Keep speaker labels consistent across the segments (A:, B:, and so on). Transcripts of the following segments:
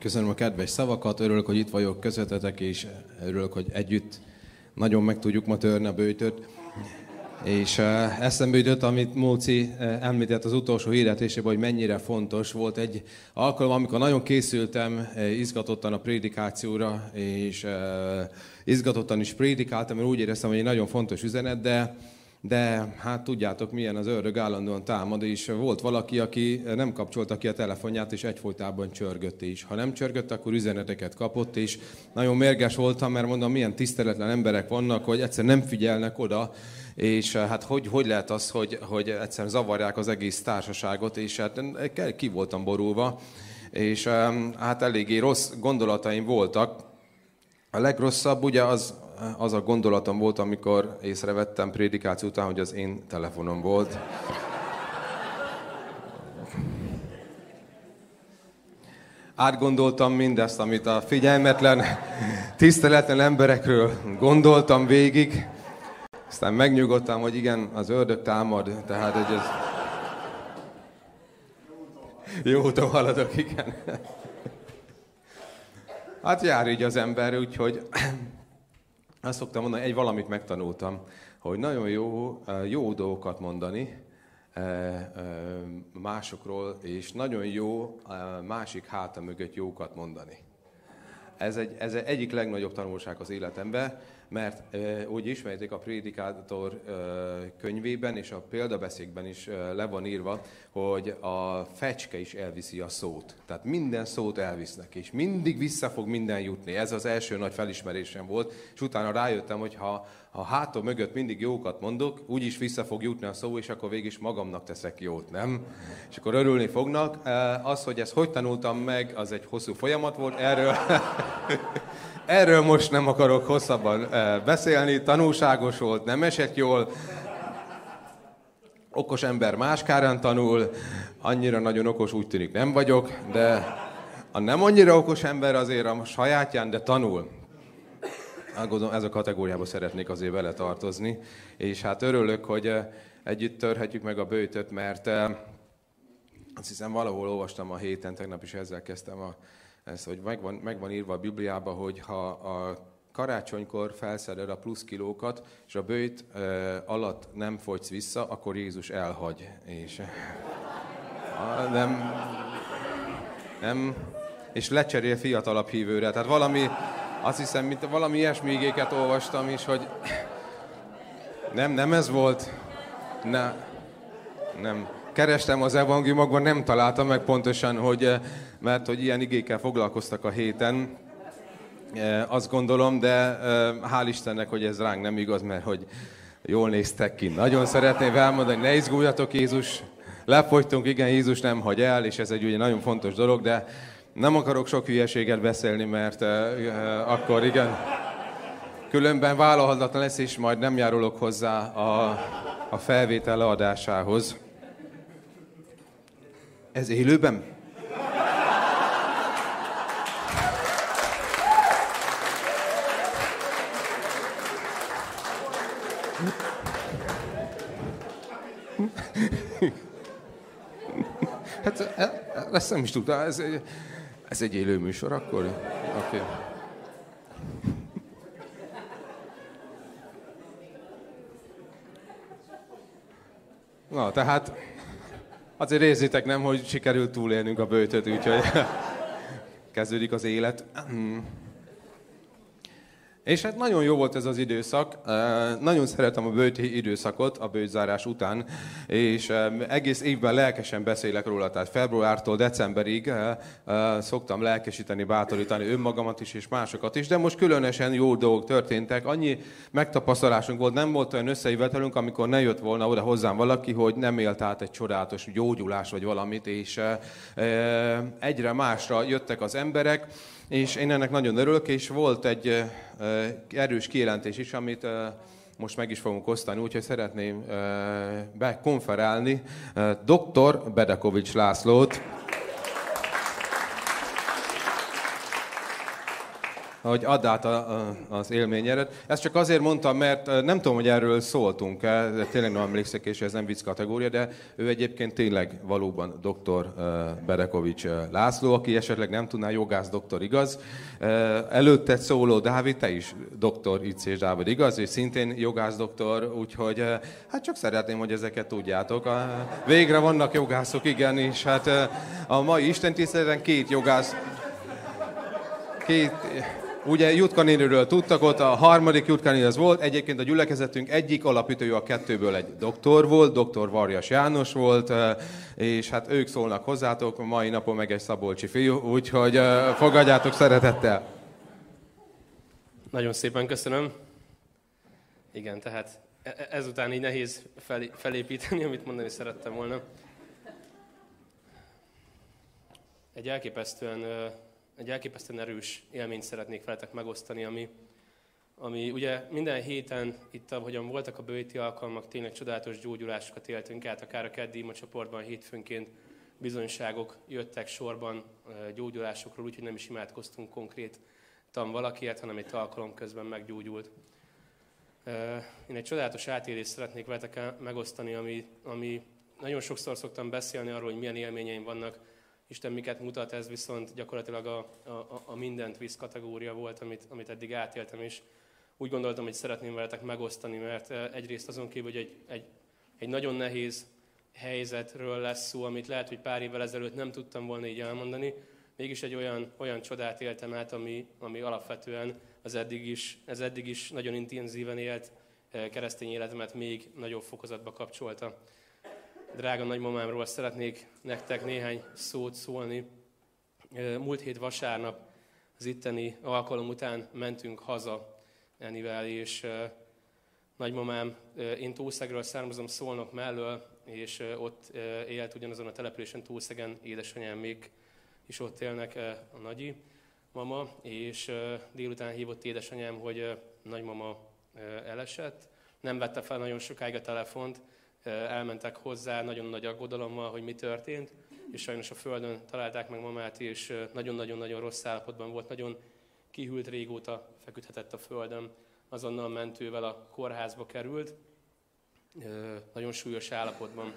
A: Köszönöm a kedves szavakat, örülök, hogy itt vagyok közöttetek, és örülök, hogy együtt nagyon meg tudjuk ma törni a bőtöt. És uh, eszembe jutott, amit Móci uh, említett az utolsó hirdetésében, hogy mennyire fontos. Volt egy alkalom, amikor nagyon készültem uh, izgatottan a prédikációra, és izgatottan is prédikáltam, mert úgy éreztem, hogy egy nagyon fontos üzenet, de de hát tudjátok, milyen az ördög állandóan támad, és volt valaki, aki nem kapcsolta ki a telefonját, és egyfolytában csörgött is. Ha nem csörgött, akkor üzeneteket kapott, és nagyon mérges voltam, mert mondom, milyen tiszteletlen emberek vannak, hogy egyszer nem figyelnek oda, és hát hogy, hogy lehet az, hogy, hogy egyszer zavarják az egész társaságot, és hát ki voltam borulva, és hát eléggé rossz gondolataim voltak. A legrosszabb ugye az, az a gondolatom volt, amikor észrevettem prédikáció után, hogy az én telefonom volt. Átgondoltam mindezt, amit a figyelmetlen, tiszteletlen emberekről gondoltam végig. Aztán megnyugodtam, hogy igen, az ördög támad, tehát hogy ez... Jó úton haladok, igen. Hát jár így az ember, úgyhogy azt szoktam mondani, egy valamit megtanultam, hogy nagyon jó, jó dolgokat mondani másokról, és nagyon jó másik háta mögött jókat mondani. Ez egy, ez egy egyik legnagyobb tanulság az életemben, mert úgy ismerjétek a Prédikátor könyvében és a példabeszékben is le van írva, hogy a fecske is elviszi a szót. Tehát minden szót elvisznek, és mindig vissza fog minden jutni. Ez az első nagy felismerésem volt, és utána rájöttem, hogy ha, ha hátom mögött mindig jókat mondok, úgyis vissza fog jutni a szó, és akkor végig is magamnak teszek jót, nem? És akkor örülni fognak. Az, hogy ezt hogy tanultam meg, az egy hosszú folyamat volt, erről Erről most nem akarok hosszabban eh, beszélni, tanulságos volt, nem esett jól. Okos ember máskárán tanul, annyira nagyon okos úgy tűnik nem vagyok, de a nem annyira okos ember azért a sajátján, de tanul. Gondolom, ez a kategóriába szeretnék azért vele tartozni. És hát örülök, hogy eh, együtt törhetjük meg a bőtöt, mert eh, azt hiszem valahol olvastam a héten, tegnap is ezzel kezdtem a ez, hogy megvan, megvan írva a Bibliában, hogy ha a karácsonykor felszeded a plusz kilókat, és a bőjt e, alatt nem fogysz vissza, akkor Jézus elhagy. És, a, nem, nem, és lecserél fiatalabb hívőre. Tehát valami, azt hiszem, mint valami ilyesmi igéket olvastam is, hogy nem, nem ez volt. Ne, nem. Kerestem az evangéliumokban, nem találtam meg pontosan, hogy mert hogy ilyen igékkel foglalkoztak a héten, e, azt gondolom, de e, hál' Istennek, hogy ez ránk nem igaz, mert hogy jól néztek ki. Nagyon szeretném elmondani, ne izguljatok Jézus, lefogytunk, igen, Jézus nem hagy el, és ez egy ugye nagyon fontos dolog, de nem akarok sok hülyeséget beszélni, mert uh, akkor igen, különben vállalhatatlan lesz, és majd nem járulok hozzá a, a felvétel leadásához. Ez élőben? Hát e, e, ezt nem is tudta, ez, ez egy élő műsor akkor? Oké. Okay. Na, tehát azért érzitek nem, hogy sikerült túlélnünk a bőtöt, úgyhogy kezdődik az élet. És hát nagyon jó volt ez az időszak, nagyon szeretem a bőti időszakot a bőtzárás után, és egész évben lelkesen beszélek róla, tehát februártól decemberig szoktam lelkesíteni, bátorítani önmagamat is és másokat is, de most különösen jó dolgok történtek, annyi megtapasztalásunk volt, nem volt olyan összejövetelünk, amikor ne jött volna oda hozzám valaki, hogy nem élt át egy csodálatos gyógyulás vagy valamit, és egyre másra jöttek az emberek, és én ennek nagyon örülök, és volt egy erős kijelentés is, amit most meg is fogunk osztani, úgyhogy szeretném bekonferálni dr. Bedekovics Lászlót. Hogy add át a, a, az élményedet. Ezt csak azért mondtam, mert nem tudom, hogy erről szóltunk-e, tényleg nem emlékszek, és ez nem vicc kategória, de ő egyébként tényleg valóban doktor Berekovics László, aki esetleg nem tudná, jogász doktor, igaz? Előtte szóló Dávid, te is doktor Itz és Dávid, igaz? És szintén jogász doktor, úgyhogy hát csak szeretném, hogy ezeket tudjátok. Végre vannak jogászok, igen, és hát a mai Isten két jogász, két, ugye Jutka néniről tudtak ott, a harmadik Jutka az volt, egyébként a gyülekezetünk egyik alapítója a kettőből egy doktor volt, doktor Varjas János volt, és hát ők szólnak hozzátok, mai napon meg egy szabolcsi fiú, úgyhogy fogadjátok szeretettel.
B: Nagyon szépen köszönöm. Igen, tehát e-, e-, ezután így nehéz felépíteni, amit mondani szerettem volna. Egy elképesztően egy elképesztően erős élményt szeretnék veletek megosztani, ami, ami ugye minden héten itt, ahogyan voltak a bőti alkalmak, tényleg csodálatos gyógyulásokat éltünk át, akár a keddi ima csoportban hétfőnként bizonyságok jöttek sorban gyógyulásokról, úgyhogy nem is imádkoztunk konkrétan valakiért, hanem egy alkalom közben meggyógyult. Én egy csodálatos átélést szeretnék veletek megosztani, ami, ami nagyon sokszor szoktam beszélni arról, hogy milyen élményeim vannak Isten miket mutat, ez viszont gyakorlatilag a, a, a mindent visz kategória volt, amit, amit eddig átéltem, és úgy gondoltam, hogy szeretném veletek megosztani, mert eh, egyrészt azon kívül, hogy egy, egy, egy nagyon nehéz helyzetről lesz szó, amit lehet, hogy pár évvel ezelőtt nem tudtam volna így elmondani, mégis egy olyan, olyan csodát éltem át, ami, ami alapvetően az eddig is, ez eddig is nagyon intenzíven élt eh, keresztény életemet még nagyobb fokozatba kapcsolta drága nagymamámról szeretnék nektek néhány szót szólni. Múlt hét vasárnap az itteni alkalom után mentünk haza Enivel, és nagymamám, én Tószegről származom Szolnok mellől, és ott élt ugyanazon a településen Tószegen, édesanyám még is ott élnek a nagyi mama, és délután hívott édesanyám, hogy nagymama elesett. Nem vette fel nagyon sokáig a telefont, elmentek hozzá nagyon nagy aggodalommal, hogy mi történt, és sajnos a földön találták meg mamát, és nagyon-nagyon-nagyon rossz állapotban volt, nagyon kihűlt régóta, feküdhetett a földön, azonnal mentővel a kórházba került, nagyon súlyos állapotban.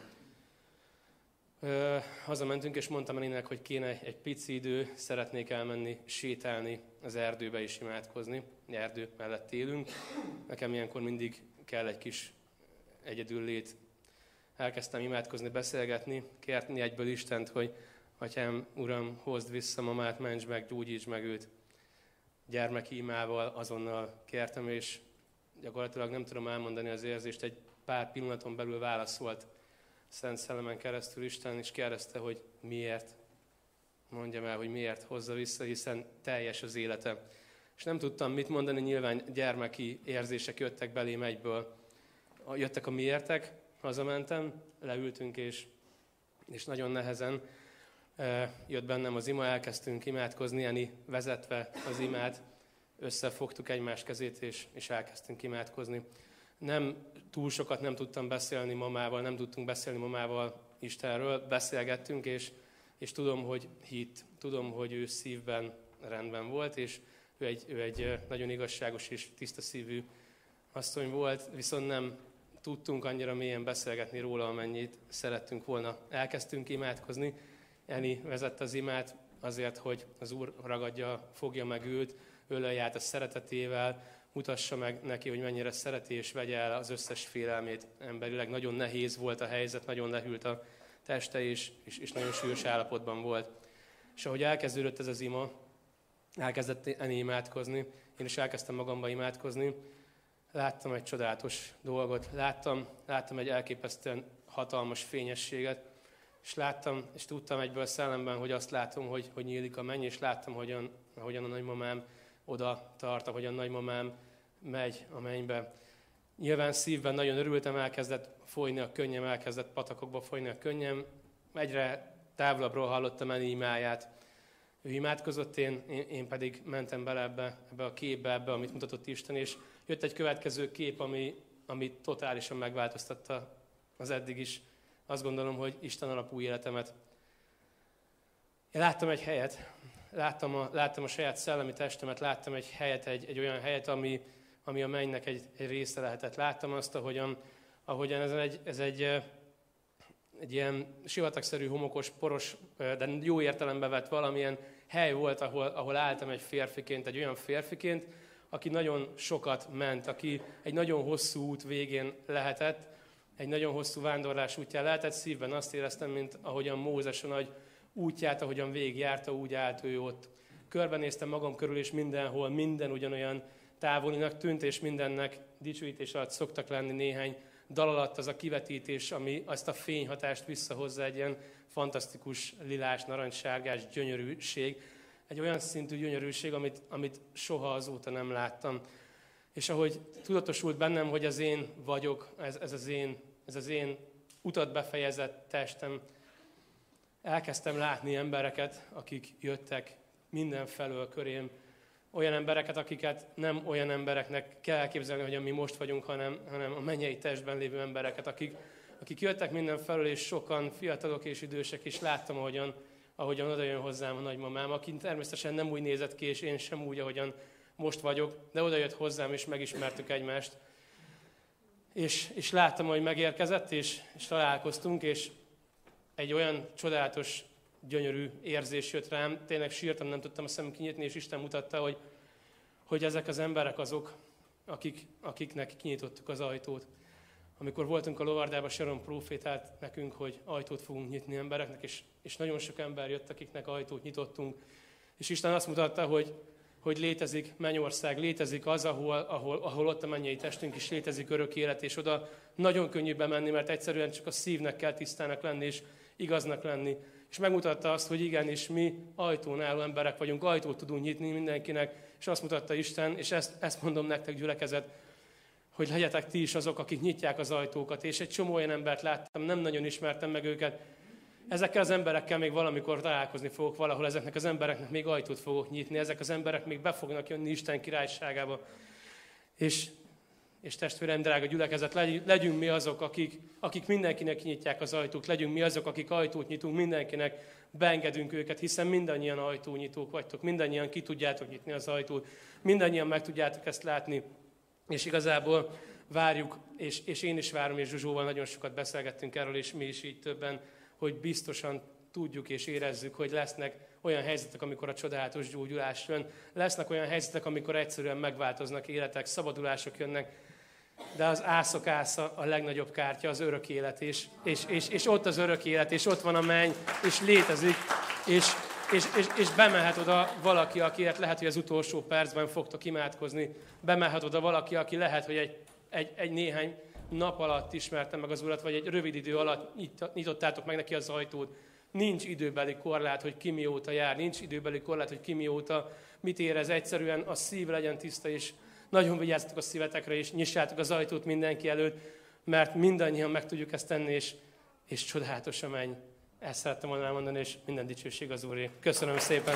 B: Hazamentünk, és mondtam Elinek, hogy kéne egy pici idő, szeretnék elmenni, sétálni az erdőbe és imádkozni. Erdő mellett élünk. Nekem ilyenkor mindig kell egy kis egyedül lét elkezdtem imádkozni, beszélgetni, kérni egyből Istent, hogy Atyám, Uram, hozd vissza mamát, ments meg, gyógyíts meg őt. Gyermeki imával azonnal kértem, és gyakorlatilag nem tudom elmondani az érzést, egy pár pillanaton belül válaszolt Szent Szellemen keresztül Isten, és kérdezte, hogy miért. Mondjam el, hogy miért hozza vissza, hiszen teljes az élete. És nem tudtam mit mondani, nyilván gyermeki érzések jöttek belém egyből. Jöttek a miértek, hazamentem, leültünk, és, és nagyon nehezen e, jött bennem az ima, elkezdtünk imádkozni, Eni vezetve az imát, összefogtuk egymás kezét, és, és elkezdtünk imádkozni. Nem túl sokat nem tudtam beszélni mamával, nem tudtunk beszélni mamával Istenről, beszélgettünk, és, és tudom, hogy hit, tudom, hogy ő szívben rendben volt, és ő egy, ő egy nagyon igazságos és tiszta szívű asszony volt, viszont nem tudtunk annyira mélyen beszélgetni róla, amennyit szerettünk volna. Elkezdtünk imádkozni, Eni vezette az imát azért, hogy az Úr ragadja, fogja meg őt, ölelje át a szeretetével, mutassa meg neki, hogy mennyire szereti, és vegye el az összes félelmét emberileg. Nagyon nehéz volt a helyzet, nagyon lehűlt a teste, és, és, és nagyon súlyos állapotban volt. És ahogy elkezdődött ez az ima, elkezdett Eni imádkozni, én is elkezdtem magamba imádkozni, láttam egy csodálatos dolgot, láttam, láttam egy elképesztően hatalmas fényességet, és láttam, és tudtam egyből szellemben, hogy azt látom, hogy, hogy nyílik a menny, és láttam, hogyan, hogyan a nagymamám oda tart, ahogyan a nagymamám megy a mennybe. Nyilván szívben nagyon örültem, elkezdett folyni a könnyem, elkezdett patakokba folyni a könnyem. Egyre távolabbról hallottam el imáját. Ő imádkozott, én, én pedig mentem bele ebbe, ebbe a képbe, ebbe, amit mutatott Isten, és jött egy következő kép, ami, ami totálisan megváltoztatta az eddig is. Azt gondolom, hogy Isten alapú életemet. Én láttam egy helyet, láttam a, láttam a saját szellemi testemet, láttam egy helyet, egy, egy olyan helyet, ami, ami a mennynek egy, egy része lehetett. Láttam azt, ahogyan, ahogyan ez egy, ez egy, egy ilyen sivatagszerű, homokos, poros, de jó értelembe vett valamilyen hely volt, ahol, ahol álltam egy férfiként, egy olyan férfiként, aki nagyon sokat ment, aki egy nagyon hosszú út végén lehetett, egy nagyon hosszú vándorlás útján lehetett, szívben azt éreztem, mint ahogyan Mózes a nagy útját, ahogyan végigjárta, úgy állt ő ott. Körbenéztem magam körül, és mindenhol minden ugyanolyan távolinak tűnt, és mindennek dicsőítés alatt szoktak lenni néhány dal alatt az a kivetítés, ami azt a fényhatást visszahozza egy ilyen fantasztikus lilás, narancssárgás gyönyörűség. Egy olyan szintű gyönyörűség, amit, amit soha azóta nem láttam. És ahogy tudatosult bennem, hogy az én vagyok, ez, ez, az, én, ez az én utat befejezett testem, elkezdtem látni embereket, akik jöttek mindenfelől körém, olyan embereket, akiket nem olyan embereknek kell elképzelni, hogy mi most vagyunk, hanem, hanem a mennyei testben lévő embereket, akik, akik jöttek mindenfelől, és sokan fiatalok és idősek, és láttam, ahogyan, ahogyan oda jön hozzám a nagymamám, aki természetesen nem úgy nézett ki, és én sem úgy, ahogyan most vagyok, de oda jött hozzám, és megismertük egymást. És, és láttam, hogy megérkezett, és, és találkoztunk, és egy olyan csodálatos, gyönyörű érzés jött rám, tényleg sírtam, nem tudtam a szemem kinyitni, és Isten mutatta, hogy, hogy ezek az emberek azok, akik, akiknek kinyitottuk az ajtót. Amikor voltunk a lovardában, Sharon profétált nekünk, hogy ajtót fogunk nyitni embereknek, és, és nagyon sok ember jött, akiknek ajtót nyitottunk. És Isten azt mutatta, hogy, hogy létezik mennyország, létezik az, ahol, ahol, ahol ott a mennyei testünk is létezik örök élet, és oda nagyon könnyű bemenni, mert egyszerűen csak a szívnek kell tisztának lenni, és igaznak lenni. És megmutatta azt, hogy igenis mi ajtón álló emberek vagyunk, ajtót tudunk nyitni mindenkinek, és azt mutatta Isten, és ezt, ezt mondom nektek gyülekezet, hogy legyetek ti is azok, akik nyitják az ajtókat. És egy csomó olyan embert láttam, nem nagyon ismertem meg őket. Ezekkel az emberekkel még valamikor találkozni fogok valahol, ezeknek az embereknek még ajtót fogok nyitni, ezek az emberek még be fognak jönni Isten királyságába. És és testvérem, drága gyülekezet, legyünk mi azok, akik, akik mindenkinek nyitják az ajtót, legyünk mi azok, akik ajtót nyitunk mindenkinek, beengedünk őket, hiszen mindannyian ajtónyitók vagytok, mindannyian ki tudjátok nyitni az ajtót, mindannyian meg tudjátok ezt látni, és igazából várjuk, és, és én is várom, és Zsuzsóval nagyon sokat beszélgettünk erről, és mi is így többen, hogy biztosan tudjuk és érezzük, hogy lesznek olyan helyzetek, amikor a csodálatos gyógyulás jön, lesznek olyan helyzetek, amikor egyszerűen megváltoznak életek, szabadulások jönnek, de az ászok ásza a legnagyobb kártya, az örök élet, és, és, és, és ott az örök élet, és ott van a menny, és létezik, és, és, és, és bemehet oda valaki, akiért lehet, hogy az utolsó percben fogtok imádkozni, bemehet oda valaki, aki lehet, hogy egy, egy, egy néhány nap alatt ismerte meg az Urat, vagy egy rövid idő alatt nyitottátok meg neki az ajtót. Nincs időbeli korlát, hogy ki mióta jár, nincs időbeli korlát, hogy ki mióta mit érez. Egyszerűen a szív legyen tiszta, és nagyon vigyázzatok a szívetekre, és nyissátok az ajtót mindenki előtt, mert mindannyian meg tudjuk ezt tenni, és, és csodálatos a menny. Ezt szerettem volna elmondani, és minden dicsőség az Úré. Köszönöm szépen!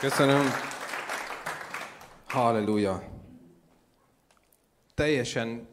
A: Köszönöm. Halleluja. Teljesen,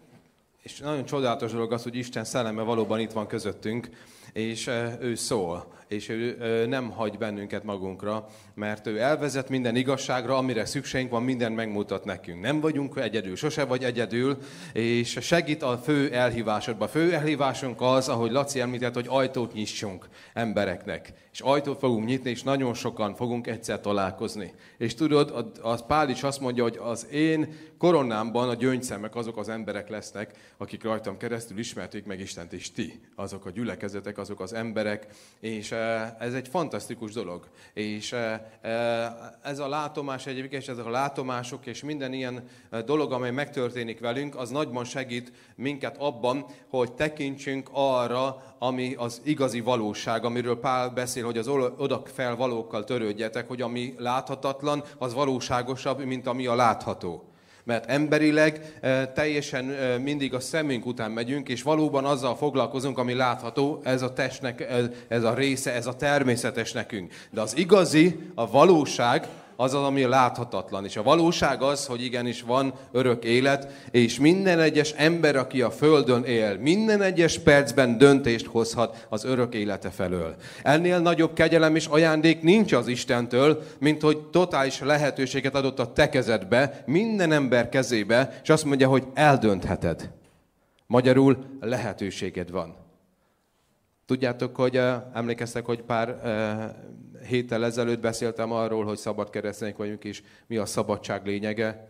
A: és nagyon csodálatos dolog az, hogy Isten szelleme valóban itt van közöttünk, és ő szól és ő nem hagy bennünket magunkra, mert ő elvezet minden igazságra, amire szükségünk van, minden megmutat nekünk. Nem vagyunk egyedül, sose vagy egyedül, és segít a fő elhívásodba. Fő elhívásunk az, ahogy Laci említett, hogy ajtót nyissunk embereknek. És ajtót fogunk nyitni, és nagyon sokan fogunk egyszer találkozni. És tudod, az Pál is azt mondja, hogy az én koronámban a gyöngyszemek azok az emberek lesznek, akik rajtam keresztül ismerték meg Istent, és ti, azok a gyülekezetek, azok az emberek, és ez egy fantasztikus dolog. És ez a látomás egyébként, és ezek a látomások, és minden ilyen dolog, amely megtörténik velünk, az nagyban segít minket abban, hogy tekintsünk arra, ami az igazi valóság, amiről Pál beszél, hogy az odakfel valókkal törődjetek, hogy ami láthatatlan, az valóságosabb, mint ami a látható mert emberileg teljesen mindig a szemünk után megyünk, és valóban azzal foglalkozunk, ami látható, ez a testnek, ez a része, ez a természetes nekünk. De az igazi, a valóság, az az, ami láthatatlan. És a valóság az, hogy igenis van örök élet, és minden egyes ember, aki a Földön él, minden egyes percben döntést hozhat az örök élete felől. Ennél nagyobb kegyelem és ajándék nincs az Istentől, mint hogy totális lehetőséget adott a te kezedbe, minden ember kezébe, és azt mondja, hogy eldöntheted. Magyarul lehetőséged van. Tudjátok, hogy emlékeztek, hogy pár héttel ezelőtt beszéltem arról, hogy szabad keresztények vagyunk, és mi a szabadság lényege.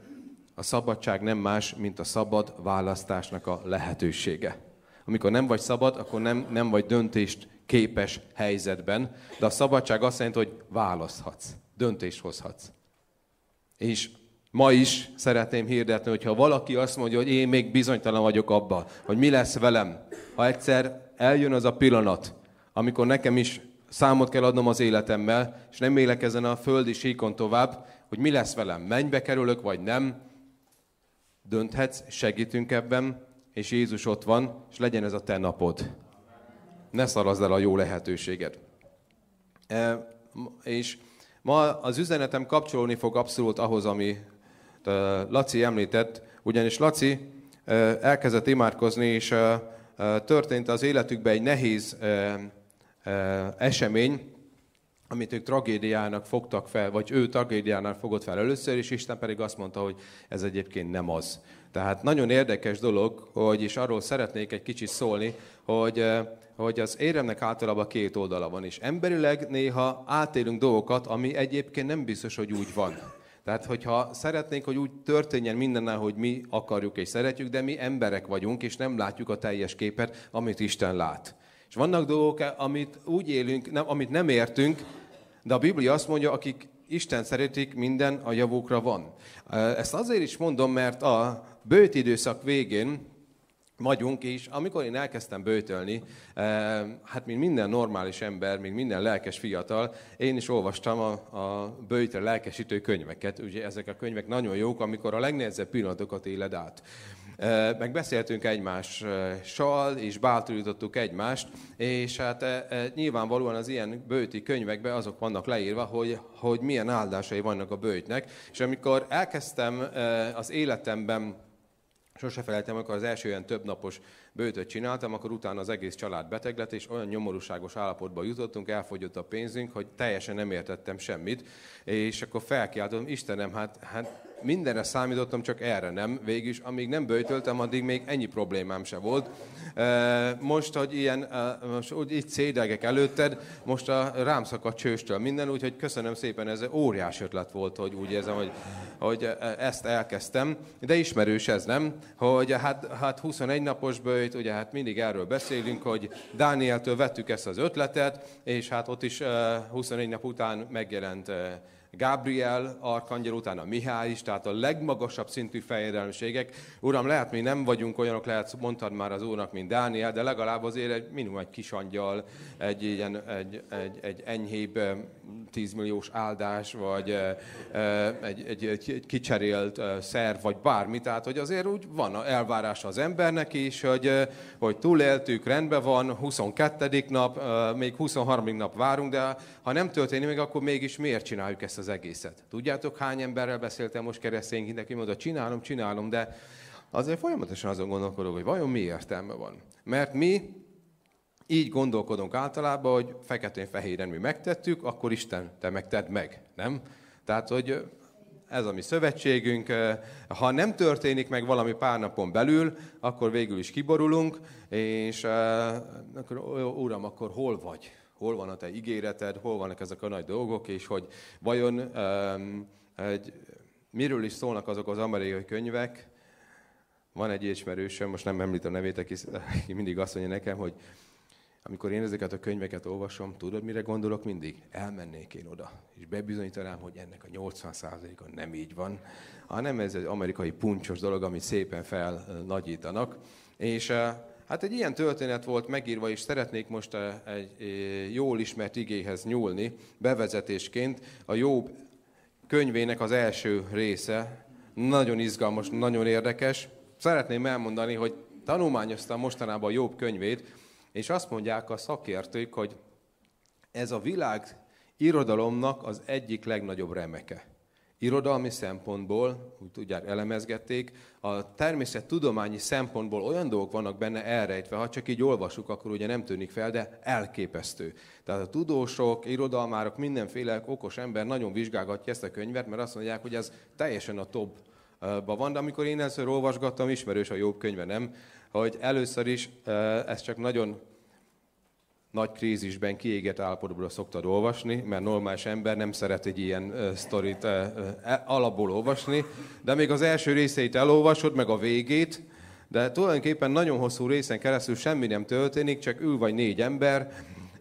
A: A szabadság nem más, mint a szabad választásnak a lehetősége. Amikor nem vagy szabad, akkor nem, nem vagy döntést képes helyzetben, de a szabadság azt jelenti, hogy választhatsz, döntést hozhatsz. És ma is szeretném hirdetni, hogy ha valaki azt mondja, hogy én még bizonytalan vagyok abban, hogy mi lesz velem, ha egyszer eljön az a pillanat, amikor nekem is számot kell adnom az életemmel, és nem élek ezen a földi síkon tovább, hogy mi lesz velem, mennybe kerülök, vagy nem, dönthetsz, segítünk ebben, és Jézus ott van, és legyen ez a te napod. Ne szarazd el a jó lehetőséget. E, és ma az üzenetem kapcsolódni fog abszolút ahhoz, ami e, Laci említett, ugyanis Laci e, elkezdett imádkozni, és e, történt az életükben egy nehéz esemény, amit ők tragédiának fogtak fel, vagy ő tragédiának fogott fel először, és Isten pedig azt mondta, hogy ez egyébként nem az. Tehát nagyon érdekes dolog, hogy és arról szeretnék egy kicsit szólni, hogy, hogy az éremnek általában két oldala van, és emberileg néha átélünk dolgokat, ami egyébként nem biztos, hogy úgy van. Tehát, hogyha szeretnénk, hogy úgy történjen mindennel, hogy mi akarjuk és szeretjük, de mi emberek vagyunk, és nem látjuk a teljes képet, amit Isten lát. És vannak dolgok, amit úgy élünk, nem, amit nem értünk, de a Biblia azt mondja, akik Isten szeretik, minden a javukra van. Ezt azért is mondom, mert a bőt időszak végén vagyunk, és amikor én elkezdtem bőtölni, hát mint minden normális ember, mint minden lelkes fiatal, én is olvastam a, a bőtre lelkesítő könyveket. Ugye ezek a könyvek nagyon jók, amikor a legnehezebb pillanatokat éled át. Meg beszéltünk egymással, és bátorítottuk egymást, és hát nyilvánvalóan az ilyen bőti könyvekben azok vannak leírva, hogy, hogy milyen áldásai vannak a bőtnek. És amikor elkezdtem az életemben Sose felejtem, amikor az első olyan több napos bőtöt csináltam, akkor utána az egész család beteg lett, és olyan nyomorúságos állapotba jutottunk, elfogyott a pénzünk, hogy teljesen nem értettem semmit, és akkor felkiáltottam, Istenem, hát, hát mindenre számítottam, csak erre nem. Végülis, amíg nem bőtöltem, addig még ennyi problémám se volt. Most, hogy ilyen, most úgy így cédegek előtted, most a rám szakadt csőstől minden, úgyhogy köszönöm szépen, ez óriás ötlet volt, hogy úgy érzem, hogy, hogy ezt elkezdtem. De ismerős ez, nem? Hogy hát, hát 21 napos bőjt, ugye hát mindig erről beszélünk, hogy Dánieltől vettük ezt az ötletet, és hát ott is 21 nap után megjelent Gabriel arkangyal, utána Mihály is, tehát a legmagasabb szintű fejedelmségek. Uram, lehet mi nem vagyunk olyanok, lehet mondtad már az úrnak, mint Dániel, de legalább azért egy, minimum egy kis angyal, egy, ilyen, egy, egy, egy enyhébb tízmilliós áldás, vagy egy, egy, egy, egy kicserélt szerv, vagy bármi. Tehát, hogy azért úgy van elvárása az embernek is, hogy, hogy túléltük, rendben van, 22. nap, még 23. nap várunk, de ha nem történik meg, akkor mégis miért csináljuk ezt az egészet? Tudjátok, hány emberrel beszéltem most keresztényként, aki mondta, csinálom, csinálom, de azért folyamatosan azon gondolkodok, hogy vajon mi értelme van. Mert mi így gondolkodunk általában, hogy feketén-fehéren mi megtettük, akkor Isten, te megtedd meg, nem? Tehát, hogy ez a mi szövetségünk. Ha nem történik meg valami pár napon belül, akkor végül is kiborulunk, és akkor, Uram, akkor hol vagy? Hol van a te ígéreted, hol vannak ezek a nagy dolgok, és hogy vajon um, egy, miről is szólnak azok az amerikai könyvek. Van egy ismerősöm, most nem említem nevét, aki mindig azt mondja nekem, hogy amikor én ezeket a könyveket olvasom, tudod, mire gondolok mindig? Elmennék én oda, és bebizonyítanám, hogy ennek a 80%-a nem így van, hanem ez egy amerikai puncsos dolog, amit szépen felnagyítanak. És Hát egy ilyen történet volt megírva, és szeretnék most egy eh, jól ismert igéhez nyúlni, bevezetésként. A Jobb könyvének az első része, nagyon izgalmas, nagyon érdekes. Szeretném elmondani, hogy tanulmányoztam mostanában a Jobb könyvét, és azt mondják a szakértők, hogy ez a világ irodalomnak az egyik legnagyobb remeke. Irodalmi szempontból, úgy tudják, elemezgették, a természettudományi szempontból olyan dolgok vannak benne elrejtve, ha csak így olvasuk, akkor ugye nem tűnik fel, de elképesztő. Tehát a tudósok, irodalmárok, mindenféle okos ember nagyon vizsgálgatja ezt a könyvet, mert azt mondják, hogy ez teljesen a topba van, de amikor én először olvasgattam, ismerős a jobb könyve, nem? Hogy először is ez csak nagyon nagy krízisben, kiégett állapotban szoktad olvasni, mert normális ember nem szeret egy ilyen uh, sztorit uh, alapból olvasni, de még az első részeit elolvasod, meg a végét, de tulajdonképpen nagyon hosszú részen keresztül semmi nem történik, csak ül vagy négy ember,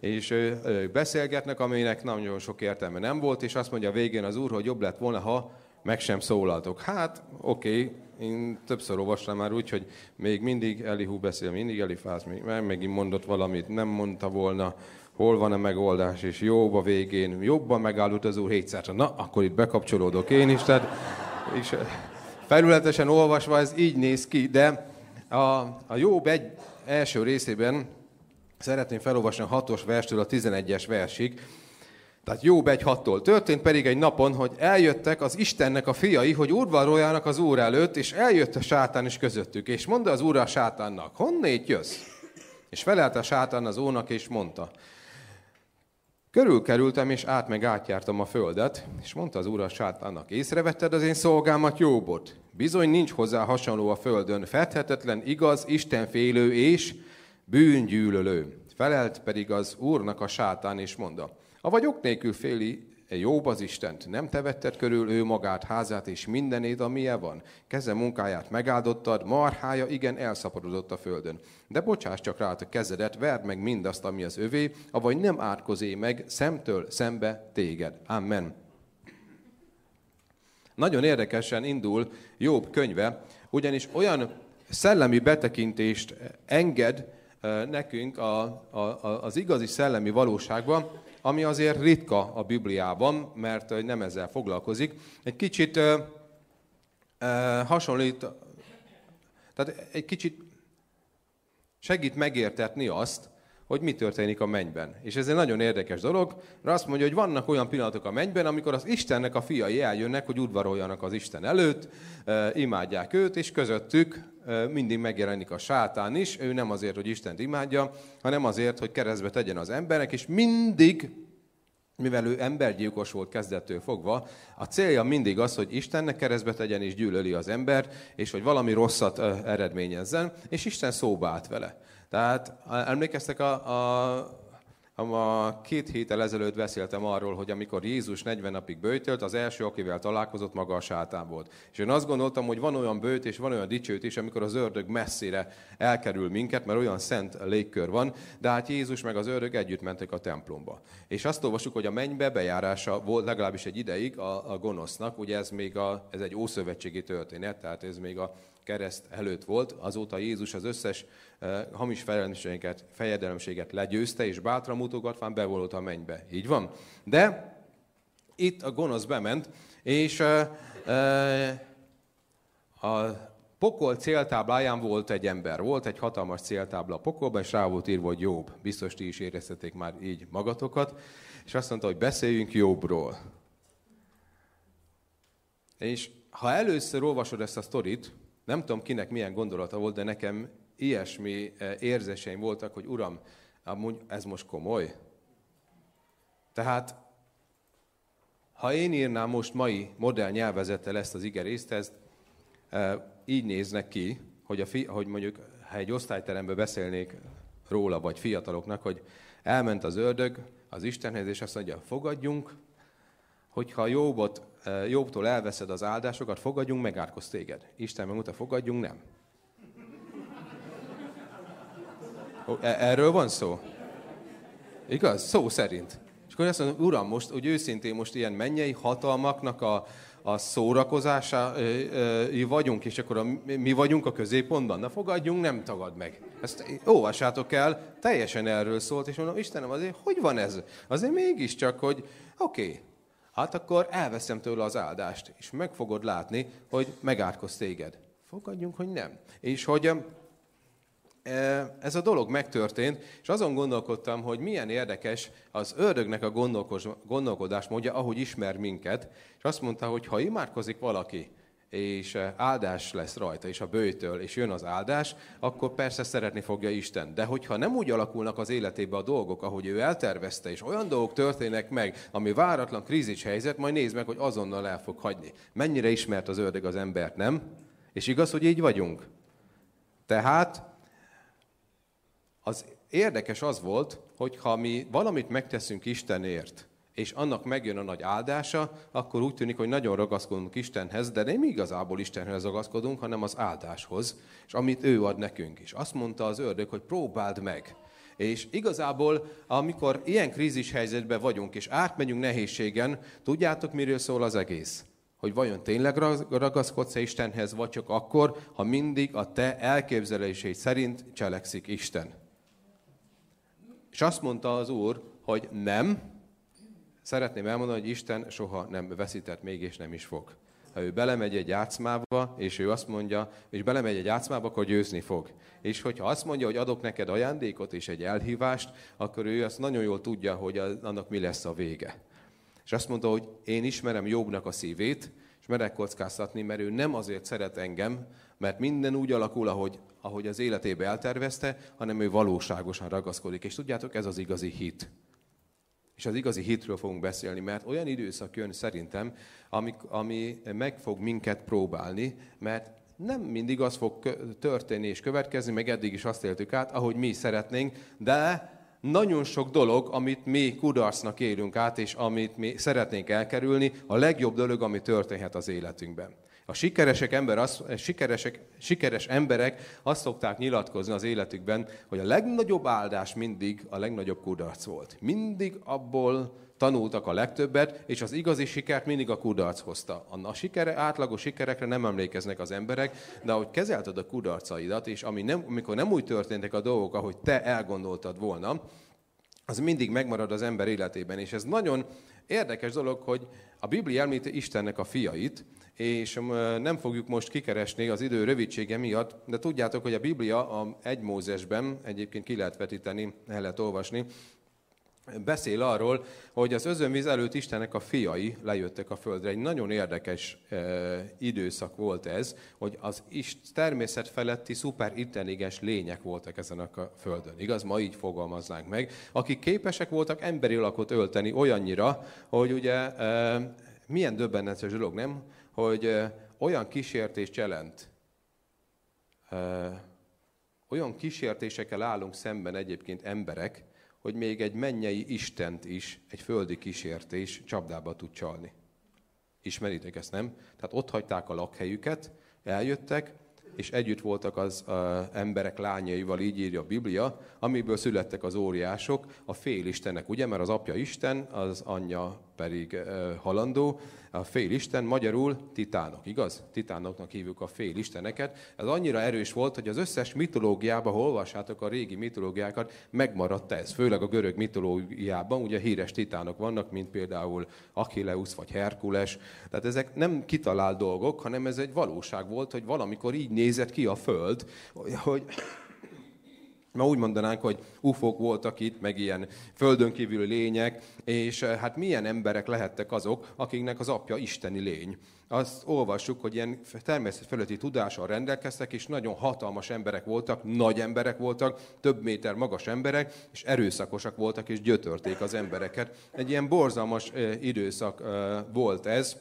A: és ők beszélgetnek, aminek nagyon sok értelme nem volt, és azt mondja a végén az úr, hogy jobb lett volna, ha meg sem szólaltok. Hát, oké, okay, én többször olvastam már úgy, hogy még mindig Elihu beszél, mindig Elifáz, még megint mondott valamit, nem mondta volna, hol van a megoldás, és jobb a végén, jobban megállult az úr hétszer. Na, akkor itt bekapcsolódok én is, tehát és felületesen olvasva ez így néz ki, de a, a Jobb egy első részében szeretném felolvasni a hatos verstől a 11-es versig, tehát Jobb egy hattól. Történt pedig egy napon, hogy eljöttek az Istennek a fiai, hogy udvaroljanak az Úr előtt, és eljött a sátán is közöttük. És mondta az Úr a sátánnak, honnét jössz? És felelt a sátán az ónak, és mondta, Körülkerültem, és át meg átjártam a földet, és mondta az úr a sátánnak, észrevetted az én szolgámat Jóbot? Bizony nincs hozzá hasonló a földön, fethetetlen, igaz, istenfélő és bűngyűlölő. Felelt pedig az úrnak a sátán, és mondta, a vagyok nélkül féli jobb az Istent, nem te vetted körül ő magát, házát és mindenét, amilyen van. Keze munkáját megáldottad, marhája igen elszaporodott a földön. De bocsáss csak rá a kezedet, verd meg mindazt, ami az övé, avagy nem átkozé meg szemtől szembe téged. Amen. Nagyon érdekesen indul Jobb könyve, ugyanis olyan szellemi betekintést enged eh, nekünk a, a, az igazi szellemi valóságban, ami azért ritka a Bibliában, mert nem ezzel foglalkozik. Egy kicsit hasonlít, tehát egy kicsit segít megértetni azt, hogy mi történik a mennyben. És ez egy nagyon érdekes dolog, mert azt mondja, hogy vannak olyan pillanatok a mennyben, amikor az Istennek a fiai eljönnek, hogy udvaroljanak az Isten előtt, imádják őt, és közöttük mindig megjelenik a sátán is, ő nem azért, hogy Istent imádja, hanem azért, hogy keresztbe tegyen az emberek, és mindig, mivel ő embergyilkos volt kezdettől fogva, a célja mindig az, hogy Istennek keresztbe tegyen és gyűlöli az embert, és hogy valami rosszat eredményezzen, és Isten szóba állt vele. Tehát emlékeztek a, a a két héttel ezelőtt beszéltem arról, hogy amikor Jézus 40 napig bőjtölt, az első, akivel találkozott, maga a sátán volt. És én azt gondoltam, hogy van olyan bőt és van olyan dicsőt is, amikor az ördög messzire elkerül minket, mert olyan szent légkör van, de hát Jézus meg az ördög együtt mentek a templomba. És azt olvasjuk, hogy a mennybe bejárása volt legalábbis egy ideig a, a gonosznak, ugye ez még a, ez egy ószövetségi történet, tehát ez még a kereszt előtt volt, azóta Jézus az összes uh, hamis fejedelemséget, fejedelemséget legyőzte, és bátran mutogatván bevonult a mennybe. Így van? De itt a gonosz bement, és uh, uh, a pokol céltábláján volt egy ember. Volt egy hatalmas céltábla a pokolban, és rá volt írva, hogy Jobb. Biztos ti is éreztetek már így magatokat. És azt mondta, hogy beszéljünk Jobbról. És ha először olvasod ezt a sztorit, nem tudom, kinek milyen gondolata volt, de nekem ilyesmi eh, érzéseim voltak, hogy Uram, amúgy ez most komoly. Tehát, ha én írnám most mai modern nyelvezettel ezt az igerészt, ez eh, így néznek ki, hogy, a fi, hogy mondjuk, ha egy osztályteremben beszélnék róla, vagy fiataloknak, hogy elment az ördög az Istenhez, és azt mondja, fogadjunk, hogyha Jobbot, Jobbtól elveszed az áldásokat, fogadjunk, megárkoz téged. Isten megmondta, fogadjunk, nem. E- erről van szó? Igaz? Szó szerint. És akkor azt mondom, Uram, most, hogy őszintén most ilyen mennyei hatalmaknak a, a szórakozásai vagyunk, és akkor a, mi vagyunk a középpontban. Na fogadjunk, nem tagad meg. Ezt olvassátok el, teljesen erről szólt, és mondom, Istenem, azért hogy van ez? Azért mégiscsak, hogy oké, okay, hát akkor elveszem tőle az áldást, és meg fogod látni, hogy megátkoz téged. Fogadjunk, hogy nem. És hogy ez a dolog megtörtént, és azon gondolkodtam, hogy milyen érdekes az ördögnek a gondolkodás módja, ahogy ismer minket, és azt mondta, hogy ha imádkozik valaki, és áldás lesz rajta, és a bőjtől, és jön az áldás, akkor persze szeretni fogja Isten. De hogyha nem úgy alakulnak az életébe a dolgok, ahogy ő eltervezte, és olyan dolgok történnek meg, ami váratlan krízis helyzet, majd nézd meg, hogy azonnal el fog hagyni. Mennyire ismert az ördög az embert, nem? És igaz, hogy így vagyunk? Tehát az érdekes az volt, hogy ha mi valamit megteszünk Istenért, és annak megjön a nagy áldása, akkor úgy tűnik, hogy nagyon ragaszkodunk Istenhez, de nem igazából Istenhez ragaszkodunk, hanem az áldáshoz, és amit ő ad nekünk is. Azt mondta az ördög, hogy próbáld meg. És igazából, amikor ilyen krízis helyzetben vagyunk, és átmegyünk nehézségen, tudjátok, miről szól az egész? Hogy vajon tényleg ragaszkodsz-e Istenhez, vagy csak akkor, ha mindig a te elképzeléseid szerint cselekszik Isten. És azt mondta az Úr, hogy nem, szeretném elmondani, hogy Isten soha nem veszített még, és nem is fog. Ha ő belemegy egy játszmába, és ő azt mondja, és belemegy egy játszmába, akkor győzni fog. És hogyha azt mondja, hogy adok neked ajándékot és egy elhívást, akkor ő azt nagyon jól tudja, hogy annak mi lesz a vége. És azt mondta, hogy én ismerem Jobbnak a szívét, és merek kockáztatni, mert ő nem azért szeret engem, mert minden úgy alakul, ahogy, ahogy az életébe eltervezte, hanem ő valóságosan ragaszkodik. És tudjátok, ez az igazi hit. És az igazi hitről fogunk beszélni, mert olyan időszak jön szerintem, ami, ami meg fog minket próbálni, mert nem mindig az fog történni és következni, meg eddig is azt éltük át, ahogy mi szeretnénk, de nagyon sok dolog, amit mi kudarcnak élünk át, és amit mi szeretnénk elkerülni, a legjobb dolog, ami történhet az életünkben. A sikeresek ember az, sikeresek, sikeres emberek azt szokták nyilatkozni az életükben, hogy a legnagyobb áldás mindig a legnagyobb kudarc volt. Mindig abból tanultak a legtöbbet, és az igazi sikert mindig a kudarc hozta. A sikere, átlagos sikerekre nem emlékeznek az emberek, de ahogy kezelted a kudarcaidat, és ami nem, amikor nem úgy történtek a dolgok, ahogy te elgondoltad volna, az mindig megmarad az ember életében. És ez nagyon érdekes dolog, hogy a Biblia említi Istennek a fiait, és nem fogjuk most kikeresni az idő rövidsége miatt, de tudjátok, hogy a Biblia a egy Mózesben, egyébként ki lehet vetíteni, el lehet olvasni, beszél arról, hogy az özönvíz előtt Istennek a fiai lejöttek a földre. Egy nagyon érdekes e, időszak volt ez, hogy az is természet feletti szuperintelligens lények voltak ezen a földön. Igaz? Ma így fogalmaznánk meg. Akik képesek voltak emberi lakot ölteni olyannyira, hogy ugye e, milyen döbbenetes dolog, nem? Hogy olyan kísértést jelent, olyan kísértésekkel állunk szemben egyébként emberek, hogy még egy mennyei Istent is egy földi kísértés csapdába tud csalni. Ismeritek ezt, nem? Tehát ott hagyták a lakhelyüket, eljöttek, és együtt voltak az uh, emberek lányaival, így írja a Biblia, amiből születtek az óriások, a félistenek, ugye, mert az apja Isten, az anyja pedig halandó, a félisten, magyarul titánok, igaz? Titánoknak hívjuk a félisteneket. Ez annyira erős volt, hogy az összes mitológiában, ha olvassátok a régi mitológiákat, megmaradt ez. Főleg a görög mitológiában, ugye híres titánok vannak, mint például Achilleus vagy Herkules. Tehát ezek nem kitalált dolgok, hanem ez egy valóság volt, hogy valamikor így nézett ki a föld, hogy Ma úgy mondanánk, hogy ufók voltak itt, meg ilyen földön kívüli lények, és eh, hát milyen emberek lehettek azok, akiknek az apja isteni lény. Azt olvassuk, hogy ilyen természet fölötti tudással rendelkeztek, és nagyon hatalmas emberek voltak, nagy emberek voltak, több méter magas emberek, és erőszakosak voltak, és gyötörték az embereket. Egy ilyen borzalmas eh, időszak eh, volt ez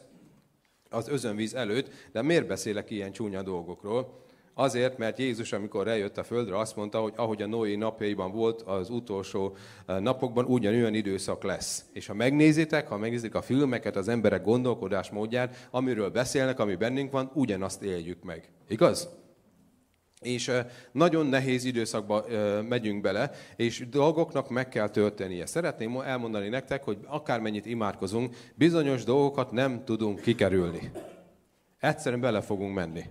A: az özönvíz előtt, de miért beszélek ilyen csúnya dolgokról? Azért, mert Jézus, amikor eljött a földre, azt mondta, hogy ahogy a Noé napjaiban volt az utolsó eh, napokban, ugyanolyan időszak lesz. És ha megnézitek, ha megnézik a filmeket, az emberek gondolkodás módját, amiről beszélnek, ami bennünk van, ugyanazt éljük meg. Igaz? És eh, nagyon nehéz időszakba eh, megyünk bele, és dolgoknak meg kell történnie. Szeretném elmondani nektek, hogy akármennyit imádkozunk, bizonyos dolgokat nem tudunk kikerülni. Egyszerűen bele fogunk menni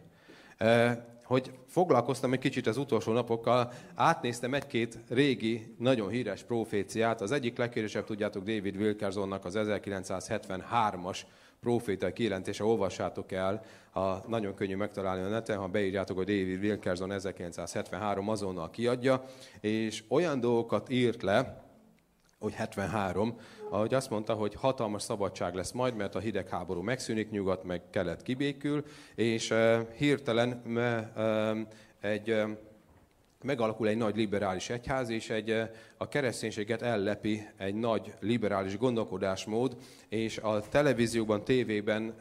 A: hogy foglalkoztam egy kicsit az utolsó napokkal, átnéztem egy-két régi, nagyon híres proféciát. Az egyik leghíresebb, tudjátok, David Wilkersonnak az 1973-as profétai kijelentése, olvassátok el, ha nagyon könnyű megtalálni a neten, ha beírjátok, hogy David Wilkerson 1973 azonnal kiadja, és olyan dolgokat írt le, hogy 73, ahogy azt mondta, hogy hatalmas szabadság lesz majd, mert a hidegháború megszűnik, nyugat meg kelet kibékül, és hirtelen egy megalakul egy nagy liberális egyház, és egy, a kereszténységet ellepi egy nagy liberális gondolkodásmód, és a televízióban, tévében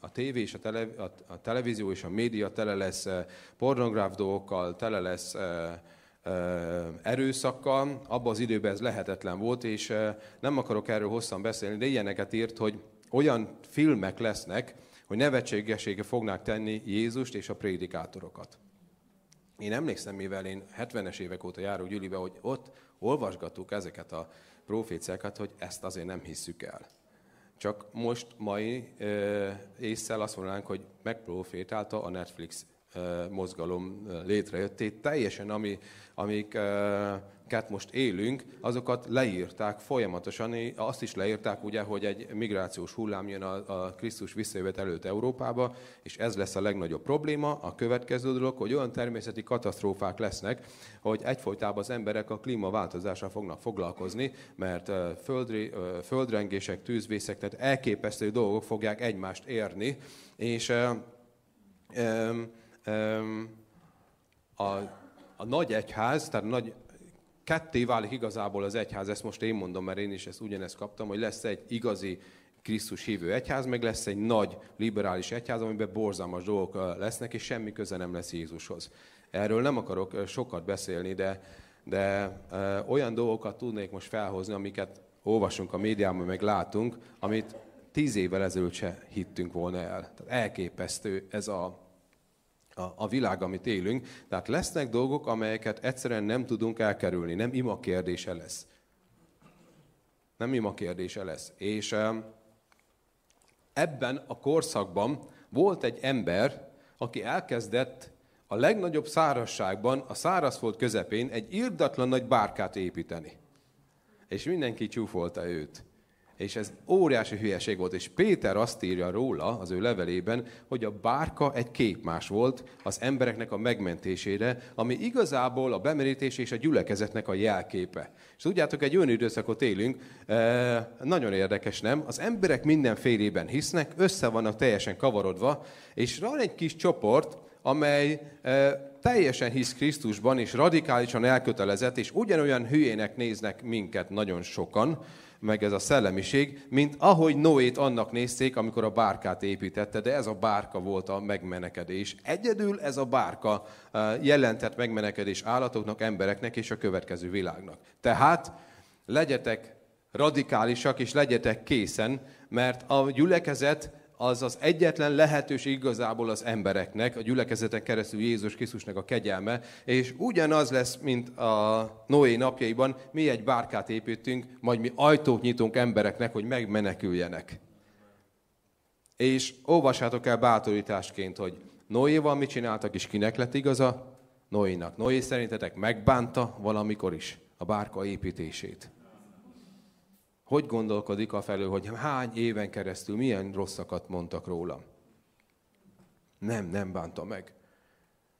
A: a tévé és a, tele, a televízió és a média tele lesz pornográf dolgokkal, tele lesz erőszakkal. Abban az időben ez lehetetlen volt, és nem akarok erről hosszan beszélni, de ilyeneket írt, hogy olyan filmek lesznek, hogy nevetségesége fognák tenni Jézust és a prédikátorokat. Én emlékszem, mivel én 70-es évek óta járok Gyülibe, hogy ott olvasgattuk ezeket a proféciákat, hogy ezt azért nem hisszük el. Csak most mai észszel azt mondanánk, hogy megprofétálta a Netflix mozgalom létrejöttét. Teljesen, ami, amiket most élünk, azokat leírták folyamatosan. Azt is leírták, ugye, hogy egy migrációs hullám jön a, a Krisztus visszajövet előtt Európába, és ez lesz a legnagyobb probléma. A következő dolog, hogy olyan természeti katasztrófák lesznek, hogy egyfolytában az emberek a klímaváltozással fognak foglalkozni, mert földri, földrengések, tűzvészek, tehát elképesztő dolgok fogják egymást érni, és a, a nagy egyház, tehát nagy, ketté válik igazából az egyház, ezt most én mondom, mert én is ezt ugyanezt kaptam, hogy lesz egy igazi Krisztus hívő egyház, meg lesz egy nagy liberális egyház, amiben borzalmas dolgok lesznek, és semmi köze nem lesz Jézushoz. Erről nem akarok sokat beszélni, de, de olyan dolgokat tudnék most felhozni, amiket olvasunk a médiában, meg látunk, amit tíz évvel ezelőtt se hittünk volna el. Tehát elképesztő ez a, a, a világ, amit élünk. Tehát lesznek dolgok, amelyeket egyszerűen nem tudunk elkerülni. Nem ima kérdése lesz. Nem ima kérdése lesz. És ebben a korszakban volt egy ember, aki elkezdett a legnagyobb szárazságban, a szárazföld közepén egy irdatlan nagy bárkát építeni. És mindenki csúfolta őt. És ez óriási hülyeség volt. És Péter azt írja róla az ő levelében, hogy a bárka egy képmás volt az embereknek a megmentésére, ami igazából a bemerítés és a gyülekezetnek a jelképe. És tudjátok, egy olyan időszakot élünk, eh, nagyon érdekes, nem? Az emberek mindenfélében hisznek, össze vannak teljesen kavarodva, és van egy kis csoport, amely eh, teljesen hisz Krisztusban, és radikálisan elkötelezett, és ugyanolyan hülyének néznek minket nagyon sokan, meg ez a szellemiség, mint ahogy Noét annak nézték, amikor a bárkát építette, de ez a bárka volt a megmenekedés. Egyedül ez a bárka eh, jelentett megmenekedés állatoknak, embereknek és a következő világnak. Tehát legyetek radikálisak, és legyetek készen, mert a gyülekezet az az egyetlen lehetőség igazából az embereknek, a gyülekezeten keresztül Jézus Krisztusnak a kegyelme, és ugyanaz lesz, mint a Noé napjaiban, mi egy bárkát építünk, majd mi ajtót nyitunk embereknek, hogy megmeneküljenek. És olvassátok el bátorításként, hogy Noéval mit csináltak, és kinek lett igaza? Noénak. Noé szerintetek megbánta valamikor is a bárka építését hogy gondolkodik a felől, hogy hány éven keresztül milyen rosszakat mondtak rólam. Nem, nem bánta meg.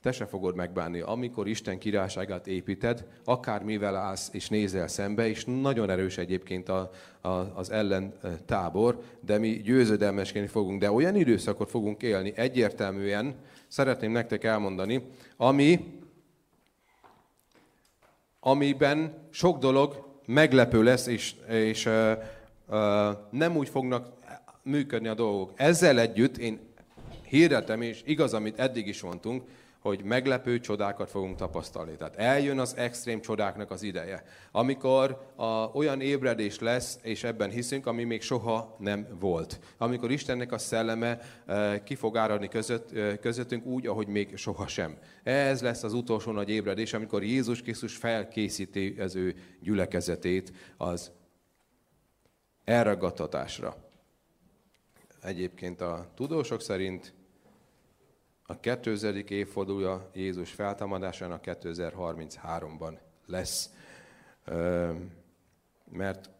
A: Te se fogod megbánni. Amikor Isten királyságát építed, akármivel állsz és nézel szembe, és nagyon erős egyébként a, a, az ellen tábor, de mi győzedelmesként fogunk, de olyan időszakot fogunk élni, egyértelműen szeretném nektek elmondani, ami, amiben sok dolog meglepő lesz, és, és uh, uh, nem úgy fognak működni a dolgok. Ezzel együtt én hirdetem, és igaz, amit eddig is mondtunk, hogy meglepő csodákat fogunk tapasztalni. Tehát eljön az extrém csodáknak az ideje, amikor a, olyan ébredés lesz, és ebben hiszünk, ami még soha nem volt. Amikor Istennek a szelleme e, ki fog áradni között, e, közöttünk úgy, ahogy még soha sem. Ez lesz az utolsó nagy ébredés, amikor Jézus Krisztus felkészíti az ő gyülekezetét az elragadtatásra. Egyébként a tudósok szerint a 2000. évfordulója Jézus feltámadásának 2033-ban lesz, mert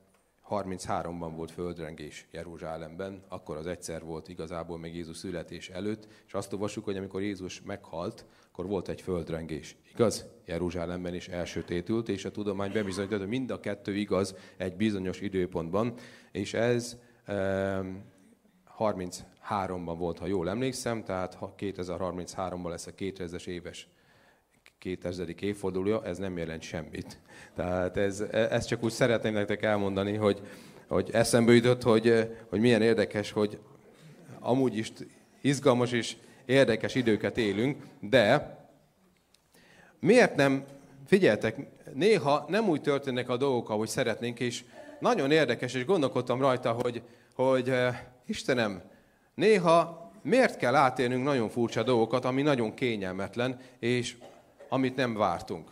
A: 33-ban volt földrengés Jeruzsálemben, akkor az egyszer volt igazából még Jézus születés előtt, és azt olvassuk, hogy amikor Jézus meghalt, akkor volt egy földrengés. Igaz? Jeruzsálemben is elsötétült, és a tudomány bebizonyította, hogy mind a kettő igaz egy bizonyos időpontban, és ez 30 2003-ban volt, ha jól emlékszem, tehát 2033-ban lesz a 2000-es éves 2000. évfordulója, ez nem jelent semmit. Tehát ez, e, ezt csak úgy szeretném nektek elmondani, hogy, hogy eszembe jutott, hogy, e, hogy milyen érdekes, hogy amúgy is izgalmas és érdekes időket élünk, de miért nem, figyeltek, néha nem úgy történnek a dolgok, ahogy szeretnénk, és nagyon érdekes, és gondolkodtam rajta, hogy, hogy e, Istenem, néha miért kell átélnünk nagyon furcsa dolgokat, ami nagyon kényelmetlen, és amit nem vártunk.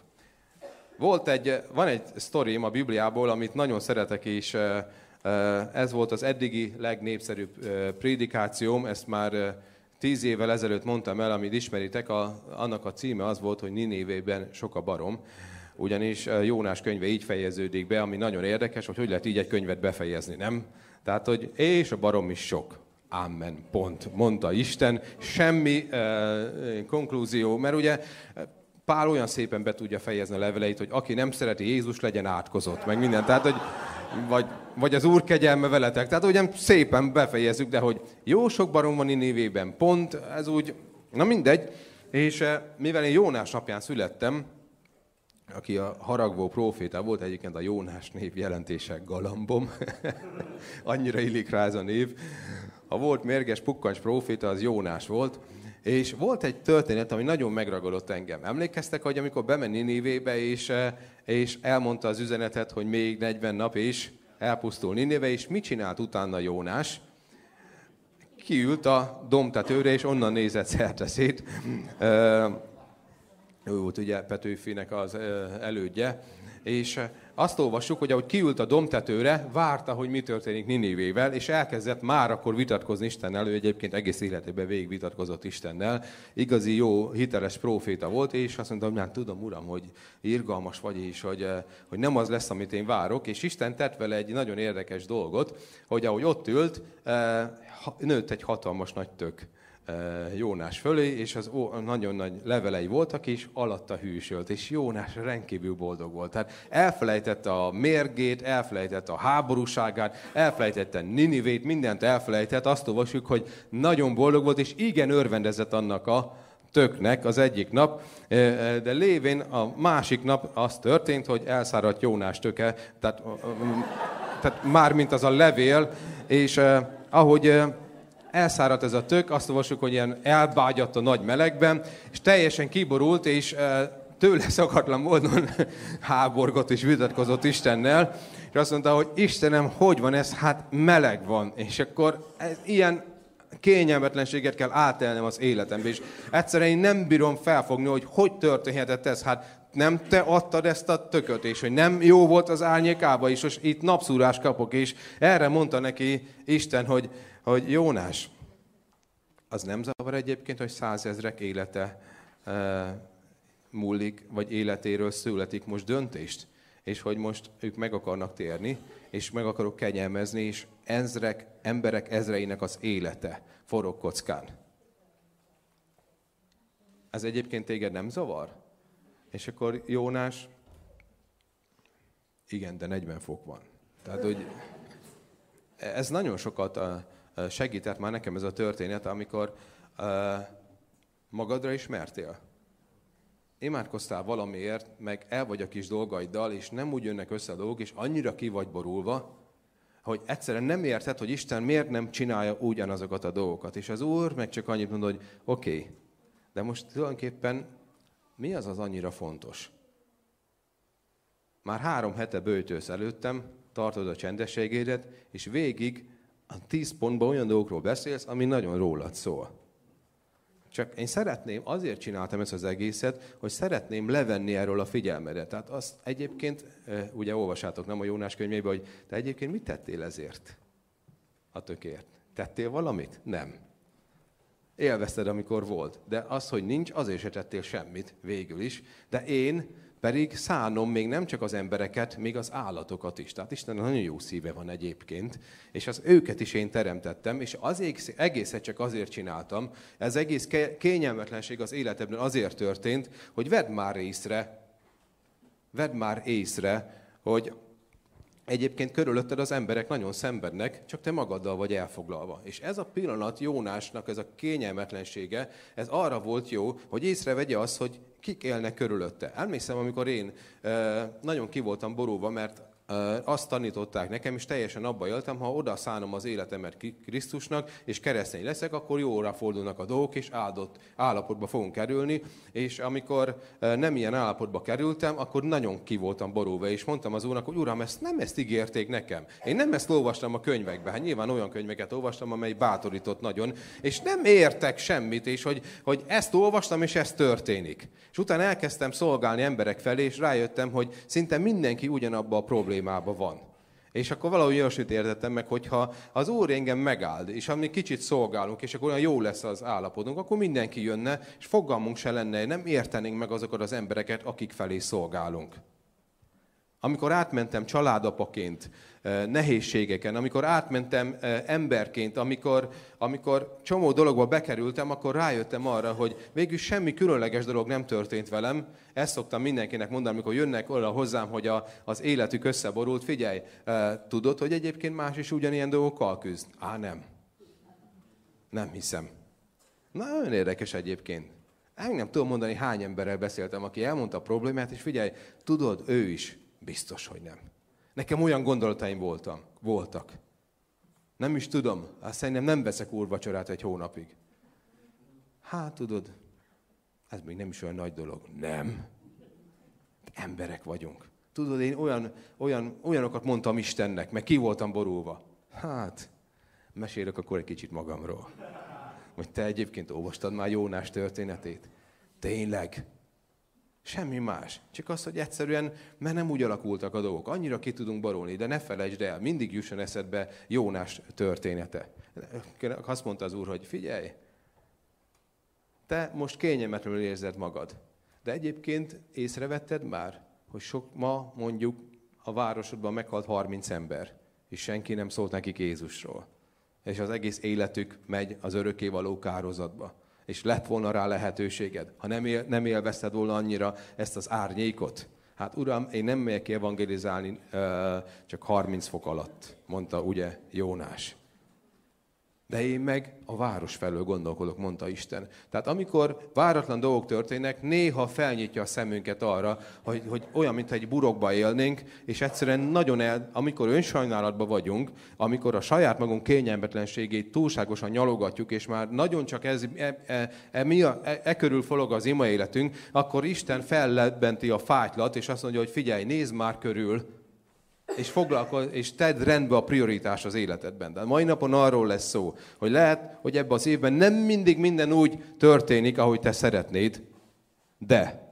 A: Volt egy, van egy sztorim a Bibliából, amit nagyon szeretek, és ez volt az eddigi legnépszerűbb prédikációm, ezt már tíz évvel ezelőtt mondtam el, amit ismeritek, a, annak a címe az volt, hogy Ninévében sok a barom, ugyanis Jónás könyve így fejeződik be, ami nagyon érdekes, hogy hogy lehet így egy könyvet befejezni, nem? Tehát, hogy és a barom is sok. Amen. Pont. Mondta Isten. Semmi uh, konklúzió, mert ugye Pál olyan szépen be tudja fejezni a leveleit, hogy aki nem szereti Jézus, legyen átkozott, meg minden. Tehát, hogy vagy, vagy az Úr kegyelme veletek. Tehát ugye szépen befejezzük, de hogy jó sok barom van Ninivében, pont, ez úgy, na mindegy. És eh, mivel én Jónás napján születtem, aki a haragvó proféta volt, egyébként a Jónás név jelentése galambom, annyira illik rá ez a név. Ha volt mérges pukkancs proféta, az Jónás volt, és volt egy történet, ami nagyon megragadott engem. Emlékeztek, hogy amikor bement Ninivébe, és, eh, és elmondta az üzenetet, hogy még 40 nap és elpusztul Ninive, és mit csinált utána Jónás? Kiült a domtetőre, és onnan nézett szerteszét. Ő volt ugye Petőfinek az elődje, és azt olvassuk, hogy ahogy kiült a domtetőre, várta, hogy mi történik Ninivével, és elkezdett már akkor vitatkozni Istennel, ő egyébként egész életében végig vitatkozott Istennel. Igazi jó, hiteles proféta volt, és azt mondta, hogy nem tudom, uram, hogy irgalmas vagy, és hogy, hogy nem az lesz, amit én várok. És Isten tett vele egy nagyon érdekes dolgot, hogy ahogy ott ült, nőtt egy hatalmas nagy tök Jónás fölé, és az ó, nagyon nagy levelei voltak, és alatta hűsölt, és Jónás rendkívül boldog volt. Tehát elfelejtette a mérgét, elfelejtette a háborúságát, elfelejtette Ninivét, mindent elfelejtett, azt olvasjuk, hogy nagyon boldog volt, és igen örvendezett annak a töknek az egyik nap, de lévén a másik nap az történt, hogy elszáradt Jónás töke, tehát, tehát már mint az a levél, és ahogy elszáradt ez a tök, azt olvasjuk, hogy ilyen elbágyadt a nagy melegben, és teljesen kiborult, és eh, tőle szakatlan módon háborgott és vitatkozott Istennel, és azt mondta, hogy Istenem, hogy van ez? Hát meleg van. És akkor ez, ilyen kényelmetlenséget kell átelnem az életembe, és egyszerűen én nem bírom felfogni, hogy hogy történhetett ez. Hát nem te adtad ezt a tököt, és hogy nem jó volt az árnyékába is, és itt napszúrás kapok, és erre mondta neki Isten, hogy hogy Jónás, az nem zavar egyébként, hogy százezrek élete e, múlik, vagy életéről születik most döntést, és hogy most ők meg akarnak térni, és meg akarok kegyelmezni, és ezrek, emberek ezreinek az élete forog kockán. Ez egyébként téged nem zavar? És akkor Jónás, igen, de 40 fok van. Tehát, hogy ez nagyon sokat segített már nekem ez a történet, amikor magadra is mertél. Imádkoztál valamiért, meg el vagy a kis dolgaiddal, és nem úgy jönnek össze a dolgok, és annyira ki vagy borulva, hogy egyszerűen nem érted, hogy Isten miért nem csinálja ugyanazokat a dolgokat. És az Úr meg csak annyit mond, hogy oké, okay, de most tulajdonképpen mi az az annyira fontos? Már három hete bőjtősz előttem, tartod a csendességédet, és végig a tíz pontban olyan dolgokról beszélsz, ami nagyon rólad szól. Csak én szeretném, azért csináltam ezt az egészet, hogy szeretném levenni erről a figyelmedet. Tehát azt egyébként, ugye olvasátok nem a Jónás könyvében, hogy te egyébként mit tettél ezért? A tökért. Tettél valamit? Nem. Élvezted, amikor volt. De az, hogy nincs, azért se tettél semmit végül is. De én pedig szánom még nem csak az embereket, még az állatokat is. Tehát Isten nagyon jó szíve van egyébként, és az őket is én teremtettem, és az egészet csak azért csináltam, ez egész kényelmetlenség az életemben azért történt, hogy vedd már észre, vedd már észre, hogy Egyébként körülötted az emberek nagyon szenvednek, csak te magaddal vagy elfoglalva. És ez a pillanat Jónásnak, ez a kényelmetlensége, ez arra volt jó, hogy észrevegye azt, hogy kik élnek körülötte. Emlékszem, amikor én nagyon ki voltam borúva, mert azt tanították nekem, és teljesen abba éltem, ha oda szánom az életemet Krisztusnak, és keresztény leszek, akkor jóra fordulnak a dolgok, és áldott állapotba fogunk kerülni. És amikor nem ilyen állapotba kerültem, akkor nagyon ki voltam borulva, és mondtam az úrnak, hogy uram, ezt nem ezt ígérték nekem. Én nem ezt olvastam a könyvekben. Hát nyilván olyan könyveket olvastam, amely bátorított nagyon, és nem értek semmit, és hogy, hogy ezt olvastam, és ez történik. És utána elkezdtem szolgálni emberek felé, és rájöttem, hogy szinte mindenki ugyanabba a probléma problémában van. És akkor valahogy olyasmit értettem meg, hogyha az Úr engem megáld, és ami kicsit szolgálunk, és akkor olyan jó lesz az állapotunk, akkor mindenki jönne, és fogalmunk se lenne, nem értenénk meg azokat az embereket, akik felé szolgálunk. Amikor átmentem családapaként, nehézségeken, amikor átmentem emberként, amikor, amikor csomó dologba bekerültem, akkor rájöttem arra, hogy végül semmi különleges dolog nem történt velem. Ezt szoktam mindenkinek mondani, amikor jönnek oda hozzám, hogy a, az életük összeborult. Figyelj, tudod, hogy egyébként más is ugyanilyen dolgokkal küzd? Á, nem. Nem hiszem. Na, olyan érdekes egyébként. Én nem tudom mondani, hány emberrel beszéltem, aki elmondta a problémát, és figyelj, tudod, ő is biztos, hogy nem. Nekem olyan gondolataim voltam, voltak. Nem is tudom, azt szerintem nem veszek úrvacsorát egy hónapig. Hát tudod, ez még nem is olyan nagy dolog. Nem. Emberek vagyunk. Tudod, én olyan, olyan, olyanokat mondtam Istennek, meg ki voltam borulva. Hát, mesélek akkor egy kicsit magamról. Hogy te egyébként olvastad már Jónás történetét? Tényleg? Semmi más. Csak az, hogy egyszerűen, mert nem úgy alakultak a dolgok. Annyira ki tudunk barulni, de ne felejtsd el, mindig jusson eszedbe Jónás története. Azt mondta az úr, hogy figyelj, te most kényelmetlenül érzed magad. De egyébként észrevetted már, hogy sok ma mondjuk a városodban meghalt 30 ember, és senki nem szólt nekik Jézusról. És az egész életük megy az örökkévaló kározatba és lett volna rá lehetőséged, ha nem, él, nem élvezted volna annyira ezt az árnyékot. Hát uram, én nem megyek evangelizálni csak 30 fok alatt, mondta ugye Jónás. De én meg a város felől gondolkodok, mondta Isten. Tehát amikor váratlan dolgok történnek, néha felnyitja a szemünket arra, hogy, hogy olyan, mintha egy burokba élnénk, és egyszerűen nagyon el, amikor önsajnálatban vagyunk, amikor a saját magunk kényelmetlenségét túlságosan nyalogatjuk, és már nagyon csak ez, e, e, e, mi a, e, e körül folog az ima életünk, akkor Isten fellebbenti a fájtlat, és azt mondja, hogy figyelj, nézd már körül, és foglalkoz, és tedd rendbe a prioritás az életedben. De mai napon arról lesz szó, hogy lehet, hogy ebben az évben nem mindig minden úgy történik, ahogy te szeretnéd, de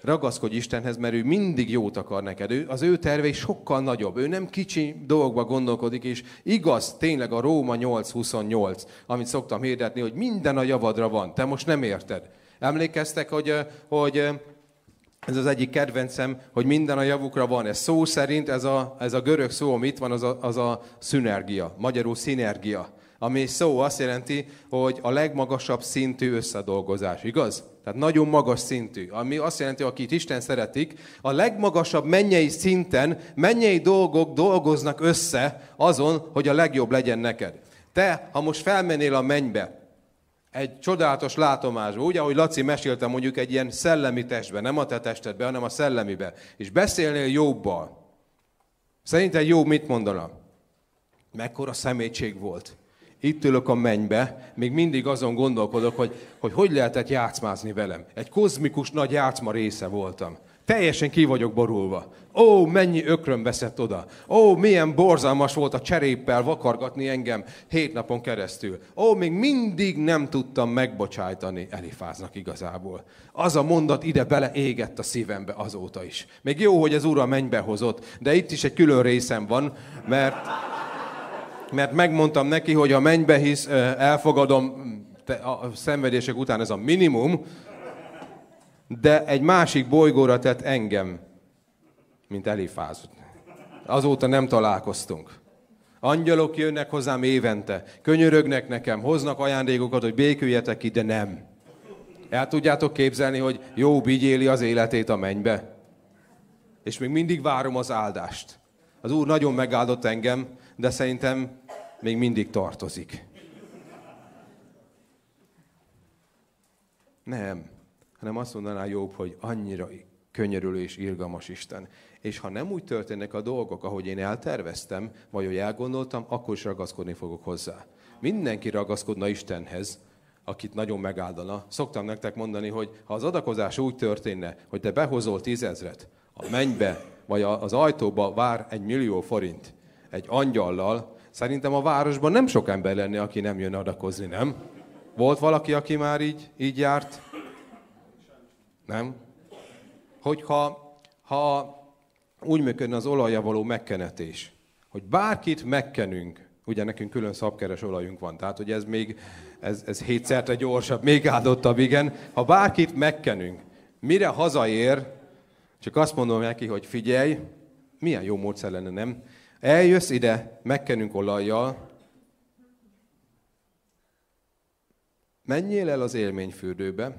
A: ragaszkodj Istenhez, mert ő mindig jót akar neked. Ő, az ő tervei sokkal nagyobb. Ő nem kicsi dolgokba gondolkodik, és igaz tényleg a Róma 8.28, amit szoktam hirdetni, hogy minden a javadra van. Te most nem érted. Emlékeztek, hogy, hogy ez az egyik kedvencem, hogy minden a javukra van. Ez szó szerint, ez a, ez a görög szó, ami itt van, az a, az a szünergia, magyarul szinergia. Ami szó azt jelenti, hogy a legmagasabb szintű összedolgozás, igaz? Tehát nagyon magas szintű. Ami azt jelenti, akit Isten szeretik, a legmagasabb mennyei szinten mennyei dolgok dolgoznak össze azon, hogy a legjobb legyen neked. Te, ha most felmennél a mennybe, egy csodálatos látomásba, úgy, ahogy Laci mesélte mondjuk egy ilyen szellemi testben, nem a te testedbe, hanem a szellemibe, és beszélnél jobbal. Szerinted Jobb mit mondana? Mekkora szemétség volt. Itt ülök a mennybe, még mindig azon gondolkodok, hogy, hogy hogy lehetett játszmázni velem. Egy kozmikus nagy játszma része voltam. Teljesen ki vagyok borulva. Ó, mennyi ökröm veszett oda. Ó, milyen borzalmas volt a cseréppel vakargatni engem hét napon keresztül. Ó, még mindig nem tudtam megbocsájtani Elifáznak igazából. Az a mondat ide bele égett a szívembe azóta is. Még jó, hogy az Úr a mennybe hozott, de itt is egy külön részem van, mert, mert megmondtam neki, hogy a mennybe hisz, elfogadom, a szenvedések után ez a minimum, de egy másik bolygóra tett engem, mint Elifázot. Azóta nem találkoztunk. Angyalok jönnek hozzám évente, könyörögnek nekem, hoznak ajándékokat, hogy béküljetek ki, de nem. El tudjátok képzelni, hogy jó vigyéli az életét a mennybe? És még mindig várom az áldást. Az Úr nagyon megáldott engem, de szerintem még mindig tartozik. Nem, hanem azt mondaná Jobb, hogy annyira könyörülő és irgalmas Isten. És ha nem úgy történnek a dolgok, ahogy én elterveztem, vagy hogy elgondoltam, akkor is ragaszkodni fogok hozzá. Mindenki ragaszkodna Istenhez, akit nagyon megáldana. Szoktam nektek mondani, hogy ha az adakozás úgy történne, hogy te behozol tízezret, a mennybe, vagy az ajtóba vár egy millió forint egy angyallal, szerintem a városban nem sok ember lenne, aki nem jön adakozni, nem? Volt valaki, aki már így, így járt? Nem? Hogyha ha úgy működne az olajja való megkenetés, hogy bárkit megkenünk, ugye nekünk külön szabkeres olajunk van, tehát hogy ez még, ez, ez hétszerte gyorsabb, még áldottabb, igen. Ha bárkit megkenünk, mire hazaér, csak azt mondom neki, hogy figyelj, milyen jó módszer lenne, nem? Eljössz ide, megkenünk olajjal, menjél el az élményfürdőbe,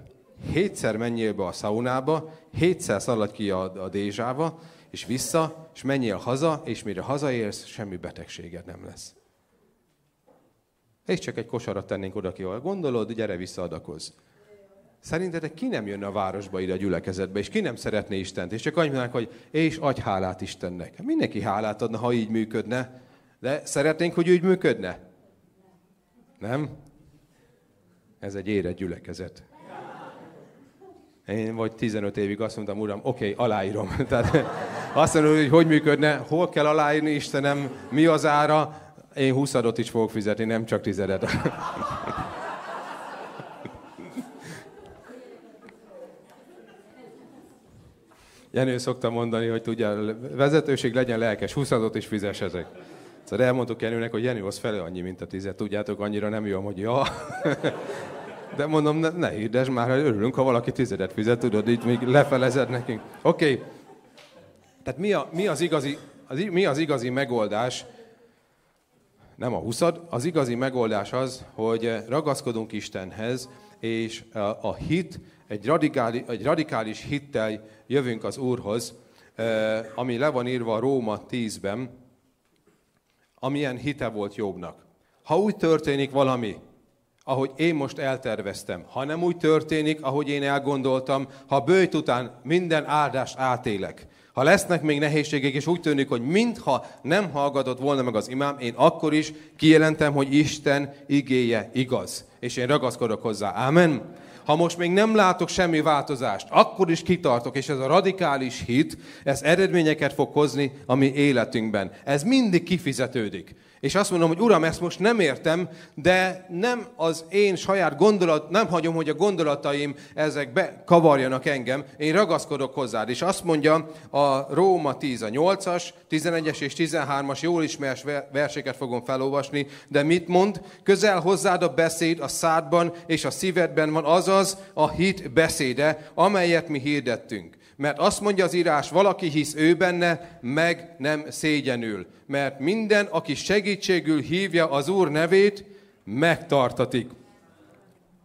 A: hétszer menjél be a szaunába, hétszer szaladj ki a, a dézsába, és vissza, és menjél haza, és mire hazaérsz, semmi betegséged nem lesz. És csak egy kosarat tennénk oda ki, ahol gondolod, gyere vissza adakoz. Szerintetek ki nem jönne a városba ide a gyülekezetbe, és ki nem szeretné Istent? És csak annyit mondanak, hogy és adj hálát Istennek. Mindenki hálát adna, ha így működne. De szeretnénk, hogy úgy működne? Nem? Ez egy érett gyülekezet. Én vagy 15 évig azt mondtam, uram, oké, okay, aláírom. Tehát azt mondom, hogy hogy működne, hol kell aláírni, Istenem, mi az ára, én 20 is fogok fizetni, nem csak tizedet. Jenő szokta mondani, hogy tudja, vezetőség legyen lelkes, 20 is fizessetek. Szóval elmondtuk Jenőnek, hogy Jenő az fele annyi, mint a tizet. Tudjátok, annyira nem jó, hogy ja. De mondom, ne, ne hirdesd már, hogy örülünk, ha valaki tizedet fizet, tudod, így még lefelezed nekünk. Oké. Okay. Tehát mi, a, mi, az igazi, az, mi az igazi megoldás? Nem a huszad. Az igazi megoldás az, hogy ragaszkodunk Istenhez, és a, a hit, egy radikális, egy radikális hittel jövünk az Úrhoz, ami le van írva a Róma 10-ben, amilyen hite volt Jobbnak. Ha úgy történik valami, ahogy én most elterveztem, ha nem úgy történik, ahogy én elgondoltam, ha bőjt után minden áldást átélek, ha lesznek még nehézségek, és úgy tűnik, hogy mintha nem hallgatott volna meg az imám, én akkor is kijelentem, hogy Isten igéje igaz. És én ragaszkodok hozzá. Amen. Ha most még nem látok semmi változást, akkor is kitartok, és ez a radikális hit, ez eredményeket fog hozni a mi életünkben. Ez mindig kifizetődik. És azt mondom, hogy Uram, ezt most nem értem, de nem az én saját gondolat, nem hagyom, hogy a gondolataim ezek bekavarjanak engem, én ragaszkodok hozzád. És azt mondja a Róma 10, a 8-as, 11-es és 13-as jól ismers verseket fogom felolvasni, de mit mond? Közel hozzád a beszéd a szádban és a szívedben van, azaz a hit beszéde, amelyet mi hirdettünk. Mert azt mondja az írás, valaki hisz ő benne, meg nem szégyenül. Mert minden, aki segítségül hívja az Úr nevét, megtartatik.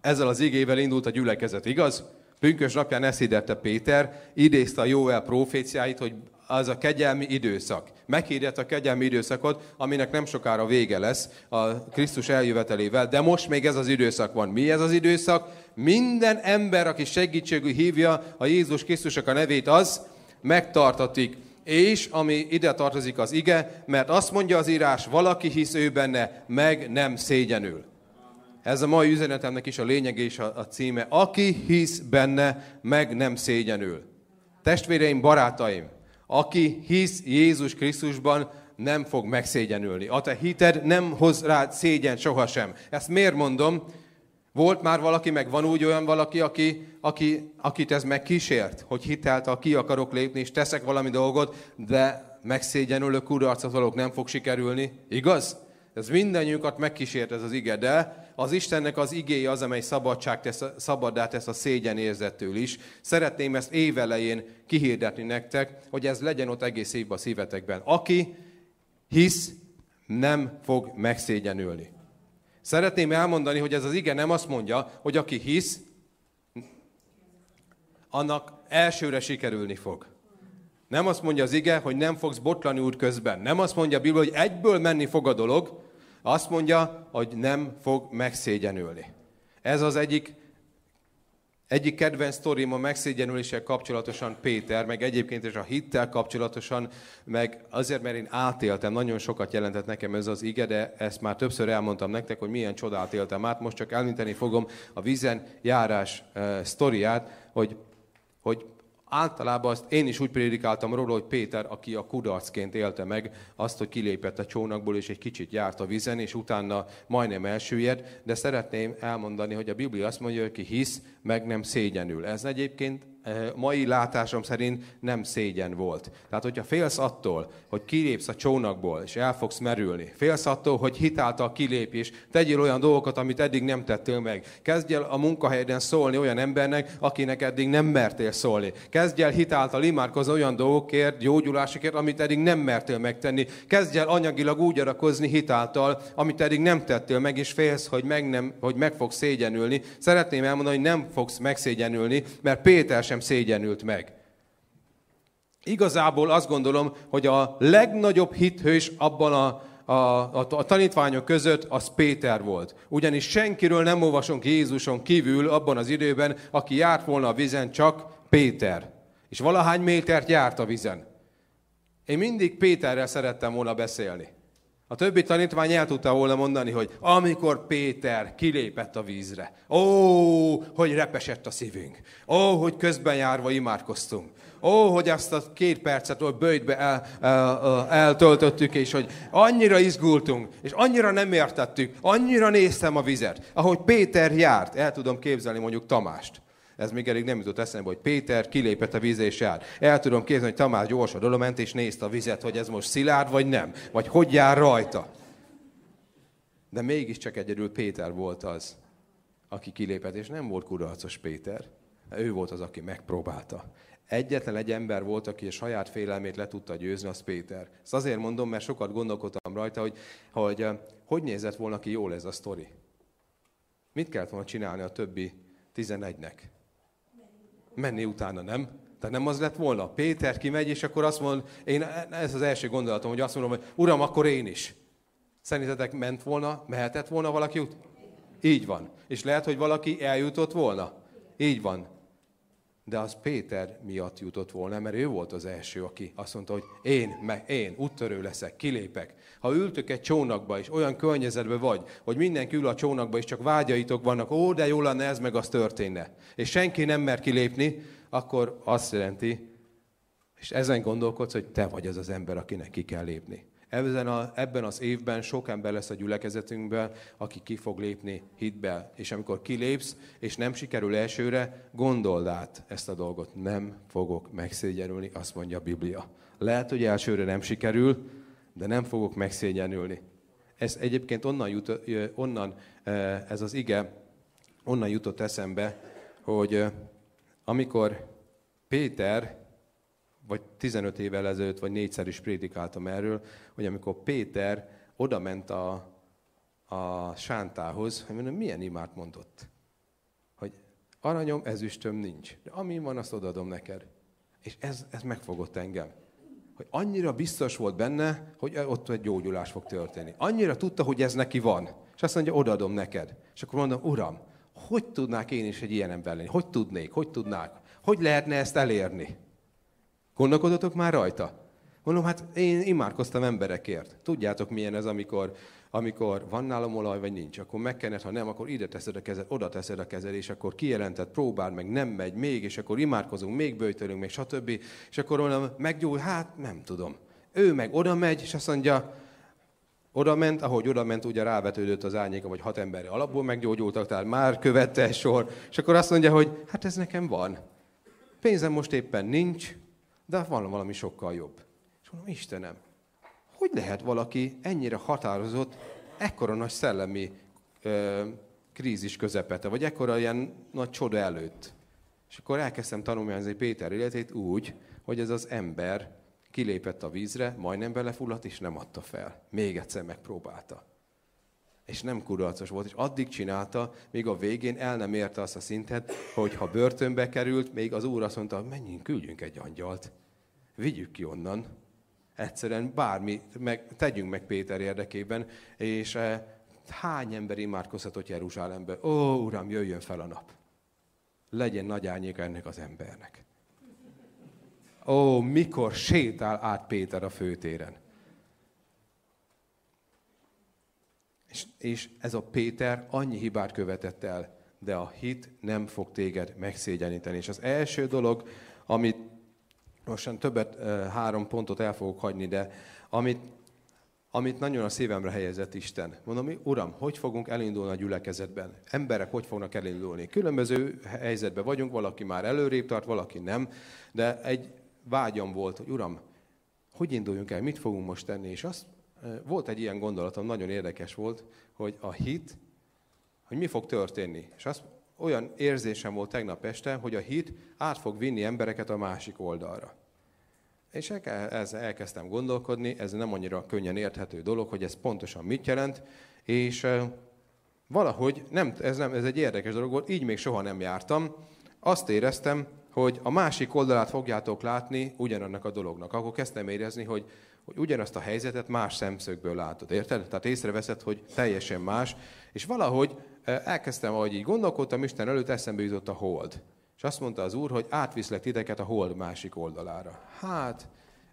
A: Ezzel az igével indult a gyülekezet, igaz? Pünkös napján ezt hirdette Péter, idézte a Jóel proféciáit, hogy az a kegyelmi időszak. Meghirdett a kegyelmi időszakot, aminek nem sokára vége lesz a Krisztus eljövetelével, de most még ez az időszak van. Mi ez az időszak? Minden ember, aki segítségű hívja a Jézus Krisztusok a nevét, az megtartatik. És ami ide tartozik az ige, mert azt mondja az írás, valaki hisz ő benne, meg nem szégyenül. Ez a mai üzenetemnek is a lényeg és a, a címe. Aki hisz benne, meg nem szégyenül. Testvéreim, barátaim, aki hisz Jézus Krisztusban, nem fog megszégyenülni. A te hited nem hoz rá szégyen sohasem. Ezt miért mondom? Volt már valaki, meg van úgy olyan valaki, aki, aki, akit ez megkísért, hogy hitelt, ki akarok lépni, és teszek valami dolgot, de megszégyenülök, kudarcot valók, nem fog sikerülni. Igaz? Ez mindannyiunkat megkísért ez az ige, de az Istennek az igéje az, amely szabadság tesz, szabaddá tesz a szégyen érzettől is. Szeretném ezt évelején kihirdetni nektek, hogy ez legyen ott egész évben a szívetekben. Aki hisz, nem fog megszégyenülni. Szeretném elmondani, hogy ez az ige nem azt mondja, hogy aki hisz, annak elsőre sikerülni fog. Nem azt mondja az ige, hogy nem fogsz botlani út közben. Nem azt mondja a Biblia, hogy egyből menni fog a dolog. Azt mondja, hogy nem fog megszégyenülni. Ez az egyik egyik kedvenc sztorim a megszégyenüléssel kapcsolatosan Péter, meg egyébként is a hittel kapcsolatosan, meg azért, mert én átéltem, nagyon sokat jelentett nekem ez az ige, de ezt már többször elmondtam nektek, hogy milyen csodát éltem át. Most csak elminteni fogom a vízen járás uh, sztoriát, hogy, hogy általában azt én is úgy prédikáltam róla, hogy Péter, aki a kudarcként élte meg azt, hogy kilépett a csónakból, és egy kicsit járt a vizen, és utána majdnem elsüllyedt, de szeretném elmondani, hogy a Biblia azt mondja, hogy ki hisz, meg nem szégyenül. Ez egyébként mai látásom szerint nem szégyen volt. Tehát, hogyha félsz attól, hogy kilépsz a csónakból, és el fogsz merülni, félsz attól, hogy hitáltal kilépés, tegyél olyan dolgokat, amit eddig nem tettél meg. Kezdj el a munkahelyeden szólni olyan embernek, akinek eddig nem mertél szólni. Kezdj el hitáltal imádkozni olyan dolgokért, gyógyulásokért, amit eddig nem mertél megtenni. Kezdj el anyagilag úgy arakozni hitáltal, amit eddig nem tettél meg, és félsz, hogy meg, nem, hogy meg fogsz szégyenülni. Szeretném elmondani, hogy nem fogsz megszégyenülni, mert Péter sem sem szégyenült meg. Igazából azt gondolom, hogy a legnagyobb hithős abban a, a, a, a tanítványok között az Péter volt. Ugyanis senkiről nem olvasunk Jézuson kívül abban az időben, aki járt volna a vizen, csak Péter. És valahány métert járt a vizen. Én mindig Péterrel szerettem volna beszélni. A többi tanítvány el tudta volna mondani, hogy amikor Péter kilépett a vízre, ó, hogy repesett a szívünk, ó, hogy közben járva imádkoztunk, ó, hogy azt a két percet ott bőjtbe el, el, eltöltöttük, és hogy annyira izgultunk, és annyira nem értettük, annyira néztem a vizet. Ahogy Péter járt, el tudom képzelni mondjuk Tamást. Ez még elég nem jutott eszembe, hogy Péter kilépett a vízre és jár. El tudom képzelni, hogy Tamás gyorsan oda ment és nézte a vizet, hogy ez most szilárd vagy nem, vagy hogy jár rajta. De mégiscsak egyedül Péter volt az, aki kilépett, és nem volt kudarcos Péter. Ő volt az, aki megpróbálta. Egyetlen egy ember volt, aki a saját félelmét le tudta győzni, az Péter. Ezt azért mondom, mert sokat gondolkodtam rajta, hogy hogy, eh, hogy nézett volna ki jól ez a sztori. Mit kellett volna csinálni a többi tizenegynek? Menni utána, nem? Tehát nem az lett volna. Péter kimegy, és akkor azt mond, én, ez az első gondolatom, hogy azt mondom, hogy Uram, akkor én is. Szerintetek ment volna, mehetett volna valaki út? Így van. És lehet, hogy valaki eljutott volna? Így van de az Péter miatt jutott volna, mert ő volt az első, aki azt mondta, hogy én, meg én, úttörő leszek, kilépek. Ha ültök egy csónakba, és olyan környezetben vagy, hogy mindenki ül a csónakba, és csak vágyaitok vannak, ó, de jó lenne ez, meg az történne, és senki nem mer kilépni, akkor azt jelenti, és ezen gondolkodsz, hogy te vagy az az ember, akinek ki kell lépni. Ebben, a, ebben az évben sok ember lesz a gyülekezetünkben, aki ki fog lépni hitbe. És amikor kilépsz, és nem sikerül elsőre, gondold át ezt a dolgot. Nem fogok megszégyenülni, azt mondja a Biblia. Lehet, hogy elsőre nem sikerül, de nem fogok megszégyenülni. Ez egyébként onnan, jut, onnan ez az ige, onnan jutott eszembe, hogy amikor Péter vagy 15 évvel ezelőtt, vagy négyszer is prédikáltam erről, hogy amikor Péter oda ment a, a sántához, hogy mondom, milyen imát mondott? Hogy aranyom, ezüstöm nincs, de ami van, azt odaadom neked. És ez, ez megfogott engem. Hogy annyira biztos volt benne, hogy ott egy gyógyulás fog történni. Annyira tudta, hogy ez neki van. És azt mondja, odaadom neked. És akkor mondom, uram, hogy tudnák én is egy ilyen ember lenni? Hogy tudnék? Hogy tudnák? Hogy lehetne ezt elérni? Gondolkodotok már rajta? Mondom, hát én imádkoztam emberekért. Tudjátok, milyen ez, amikor, amikor van nálam olaj, vagy nincs. Akkor megkened, ha nem, akkor ide teszed a kezed, oda teszed a kezed, és akkor kijelentett, próbál meg, nem megy, még, és akkor imádkozunk, még bőjtölünk, még stb. És akkor mondom, meggyógy, hát nem tudom. Ő meg oda megy, és azt mondja, oda ment, ahogy oda ment, ugye rávetődött az árnyéka, vagy hat emberre alapból meggyógyultak, tehát már követte sor. És akkor azt mondja, hogy hát ez nekem van. Pénzem most éppen nincs, de van valami sokkal jobb. És mondom, Istenem, hogy lehet valaki ennyire határozott, ekkora nagy szellemi ö, krízis közepete, vagy ekkora ilyen nagy csoda előtt. És akkor elkezdtem tanulmányozni Péter életét úgy, hogy ez az ember kilépett a vízre, majdnem belefulladt, és nem adta fel. Még egyszer megpróbálta. És nem kudarcos volt, és addig csinálta, míg a végén el nem érte azt a szintet, hogy ha börtönbe került, még az úr azt mondta, menjünk, küldjünk egy angyalt. Vigyük ki onnan. Egyszerűen bármi, meg, tegyünk meg Péter érdekében, és eh, hány ember imádkozhatott Jeruzsálembe? Ó, Uram, jöjjön fel a nap. Legyen nagy árnyéka ennek az embernek. Ó, mikor sétál át Péter a főtéren. És, és ez a Péter annyi hibát követett el, de a hit nem fog téged megszégyeníteni. És az első dolog, amit most többet, három pontot el fogok hagyni, de amit, amit nagyon a szívemre helyezett Isten. Mondom, Uram, hogy fogunk elindulni a gyülekezetben? Emberek hogy fognak elindulni? Különböző helyzetben vagyunk, valaki már előrébb tart, valaki nem, de egy vágyam volt, hogy Uram, hogy induljunk el, mit fogunk most tenni? És azt volt egy ilyen gondolatom, nagyon érdekes volt, hogy a hit, hogy mi fog történni. És azt olyan érzésem volt tegnap este, hogy a hit át fog vinni embereket a másik oldalra. És ezzel elkezdtem gondolkodni, ez nem annyira könnyen érthető dolog, hogy ez pontosan mit jelent, és valahogy, nem, ez, nem, ez egy érdekes dolog volt, így még soha nem jártam. Azt éreztem, hogy a másik oldalát fogjátok látni ugyanannak a dolognak. Akkor kezdtem érezni, hogy, hogy ugyanazt a helyzetet más szemszögből látod. Érted? Tehát észreveszed, hogy teljesen más. És valahogy elkezdtem, ahogy így gondolkodtam, Isten előtt eszembe jutott a hold. És azt mondta az Úr, hogy átviszlek titeket a hold másik oldalára. Hát,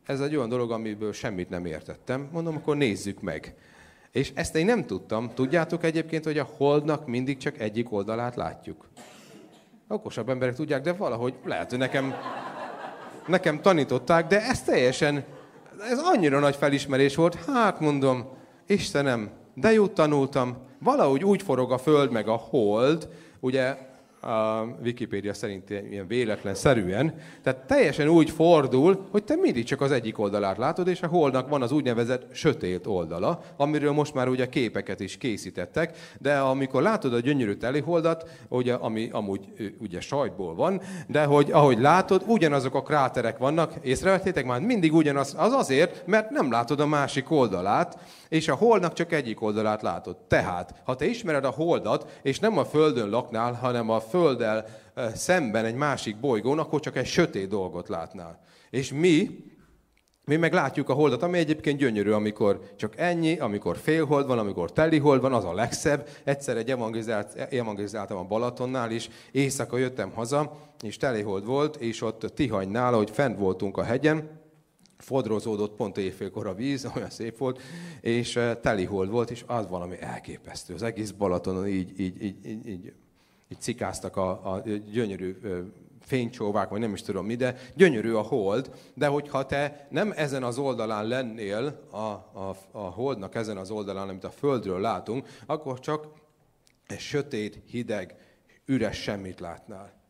A: ez egy olyan dolog, amiből semmit nem értettem. Mondom, akkor nézzük meg. És ezt én nem tudtam. Tudjátok egyébként, hogy a holdnak mindig csak egyik oldalát látjuk. Okosabb emberek tudják, de valahogy lehet, hogy nekem, nekem tanították, de ez teljesen, ez annyira nagy felismerés volt. Hát mondom, Istenem, de jót tanultam, valahogy úgy forog a föld meg a hold, ugye a Wikipédia szerint ilyen véletlen szerűen, tehát teljesen úgy fordul, hogy te mindig csak az egyik oldalát látod, és a holdnak van az úgynevezett sötét oldala, amiről most már ugye képeket is készítettek, de amikor látod a gyönyörű teliholdat, ugye, ami amúgy ugye sajtból van, de hogy ahogy látod, ugyanazok a kráterek vannak, észrevettétek már, mindig ugyanaz, az azért, mert nem látod a másik oldalát, és a holdnak csak egyik oldalát látod. Tehát, ha te ismered a holdat, és nem a Földön laknál, hanem a Földdel szemben egy másik bolygón, akkor csak egy sötét dolgot látnál. És mi, mi meg látjuk a holdat, ami egyébként gyönyörű, amikor csak ennyi, amikor félhold van, amikor telihold van, az a legszebb. Egyszer egy evangelizált, evangelizáltam a Balatonnál is, éjszaka jöttem haza, és telihold volt, és ott Tihanynál, hogy fent voltunk a hegyen, fodrozódott pont éjfélkor a víz, olyan szép volt, és telihold volt, és az valami elképesztő. Az egész Balatonon így, így, így, így, így, így cikáztak a, a gyönyörű fénycsóvák, vagy nem is tudom mi, de gyönyörű a hold, de hogyha te nem ezen az oldalán lennél, a, a, a holdnak ezen az oldalán, amit a Földről látunk, akkor csak egy sötét, hideg, üres semmit látnál.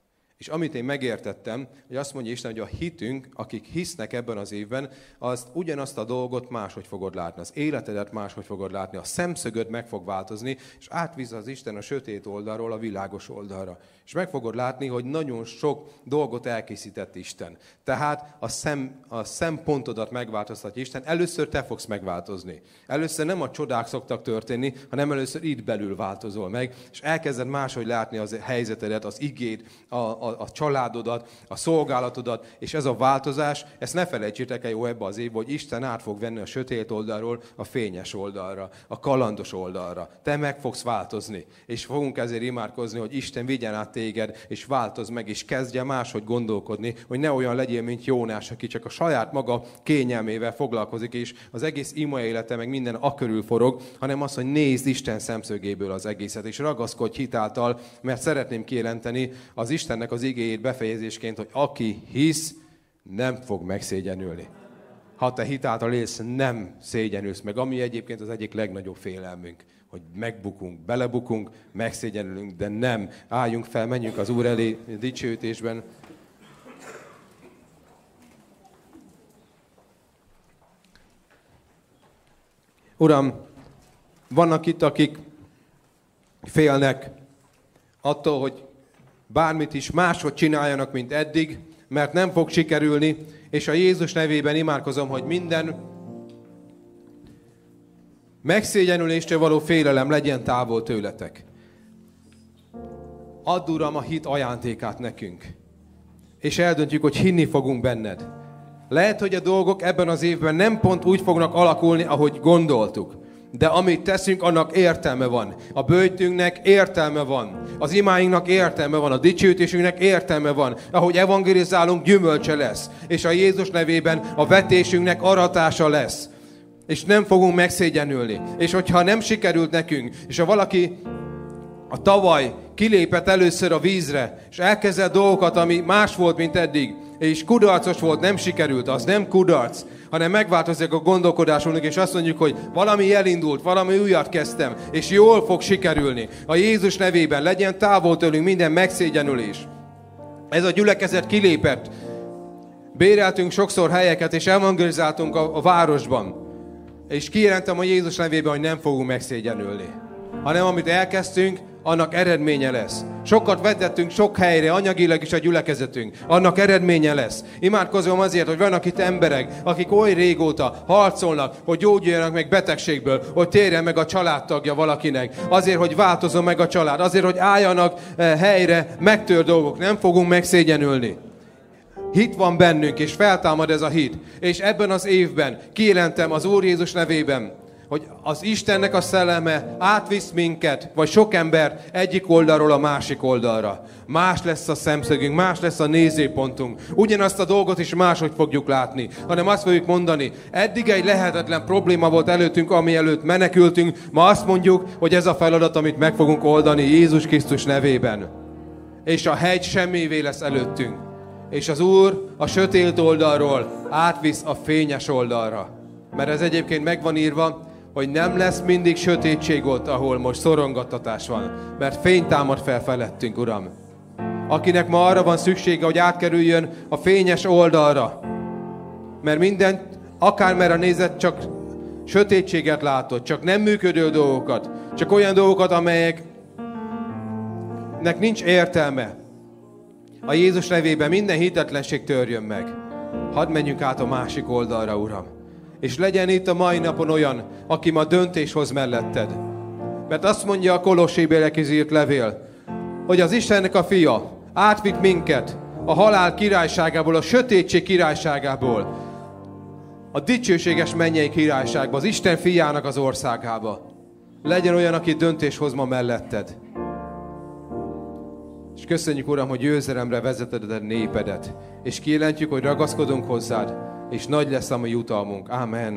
A: És amit én megértettem, hogy azt mondja Isten, hogy a hitünk, akik hisznek ebben az évben, azt ugyanazt a dolgot máshogy fogod látni. Az életedet máshogy fogod látni. A szemszögöd meg fog változni, és átvíz az Isten a sötét oldalról a világos oldalra. És meg fogod látni, hogy nagyon sok dolgot elkészített Isten. Tehát a, szem, a szempontodat megváltoztatja Isten. Először te fogsz megváltozni. Először nem a csodák szoktak történni, hanem először itt belül változol meg, és elkezded máshogy látni az helyzetedet, az igét, a, a, a családodat, a szolgálatodat, és ez a változás, ezt ne felejtsétek el jó ebbe az évbe, hogy Isten át fog venni a sötét oldalról a fényes oldalra, a kalandos oldalra. Te meg fogsz változni, és fogunk ezért imádkozni, hogy Isten vigyen át téged, és változ meg, és kezdje máshogy gondolkodni, hogy ne olyan legyél, mint Jónás, aki csak a saját maga kényelmével foglalkozik, és az egész ima élete meg minden a körül forog, hanem az, hogy nézd Isten szemszögéből az egészet, és ragaszkodj hitáltal, mert szeretném kijelenteni az Istennek az igéjét befejezésként, hogy aki hisz, nem fog megszégyenülni. Ha te hitáltal élsz, nem szégyenülsz meg, ami egyébként az egyik legnagyobb félelmünk hogy megbukunk, belebukunk, megszégyenülünk, de nem. Álljunk fel, menjünk az Úr elé dicsőítésben. Uram, vannak itt, akik félnek attól, hogy bármit is máshogy csináljanak, mint eddig, mert nem fog sikerülni, és a Jézus nevében imádkozom, hogy minden megszégyenüléstől való félelem legyen távol tőletek. Add, Uram, a hit ajándékát nekünk. És eldöntjük, hogy hinni fogunk benned. Lehet, hogy a dolgok ebben az évben nem pont úgy fognak alakulni, ahogy gondoltuk. De amit teszünk, annak értelme van. A bőjtünknek értelme van. Az imáinknak értelme van. A dicsőítésünknek értelme van. Ahogy evangelizálunk, gyümölcse lesz. És a Jézus nevében a vetésünknek aratása lesz. És nem fogunk megszégyenülni. És hogyha nem sikerült nekünk, és ha valaki a tavaly kilépett először a vízre, és elkezdett dolgokat, ami más volt, mint eddig, és kudarcos volt, nem sikerült, az nem kudarc, hanem megváltozik a gondolkodásunk, és azt mondjuk, hogy valami elindult, valami újat kezdtem, és jól fog sikerülni. A Jézus nevében legyen távol tőlünk minden megszégyenülés. Ez a gyülekezet kilépett. Béreltünk sokszor helyeket, és evangelizáltunk a, a városban. És kijelentem a Jézus nevében, hogy nem fogunk megszégyenülni. Hanem amit elkezdtünk, annak eredménye lesz. Sokat vetettünk sok helyre, anyagilag is a gyülekezetünk. Annak eredménye lesz. Imádkozom azért, hogy vannak itt emberek, akik oly régóta harcolnak, hogy gyógyuljanak meg betegségből, hogy térjen meg a családtagja valakinek. Azért, hogy változom meg a család. Azért, hogy álljanak eh, helyre megtör dolgok. Nem fogunk megszégyenülni. Hit van bennünk, és feltámad ez a hit. És ebben az évben kijelentem az Úr Jézus nevében, hogy az Istennek a szelleme átvisz minket, vagy sok ember egyik oldalról a másik oldalra. Más lesz a szemszögünk, más lesz a nézőpontunk. Ugyanazt a dolgot is máshogy fogjuk látni, hanem azt fogjuk mondani, eddig egy lehetetlen probléma volt előttünk, ami előtt menekültünk, ma azt mondjuk, hogy ez a feladat, amit meg fogunk oldani Jézus Krisztus nevében. És a hegy semmivé lesz előttünk. És az Úr a sötét oldalról átvisz a fényes oldalra. Mert ez egyébként meg van írva, hogy nem lesz mindig sötétség ott, ahol most szorongattatás van, mert fény támad fel felettünk, Uram. Akinek ma arra van szüksége, hogy átkerüljön a fényes oldalra, mert mindent, akármerre nézett, csak sötétséget látott, csak nem működő dolgokat, csak olyan dolgokat, amelyeknek nincs értelme. A Jézus nevében minden hitetlenség törjön meg. Hadd menjünk át a másik oldalra, Uram és legyen itt a mai napon olyan, aki ma döntés hoz melletted. Mert azt mondja a Kolossébe írt levél, hogy az Istennek a fia átvitt minket a halál királyságából, a sötétség királyságából, a dicsőséges mennyei királyságba, az Isten fiának az országába. Legyen olyan, aki döntés hoz ma melletted. És köszönjük, Uram, hogy győzelemre vezeted a népedet. És kijelentjük, hogy ragaszkodunk hozzád, és nagy lesz a mi jutalmunk. Amen.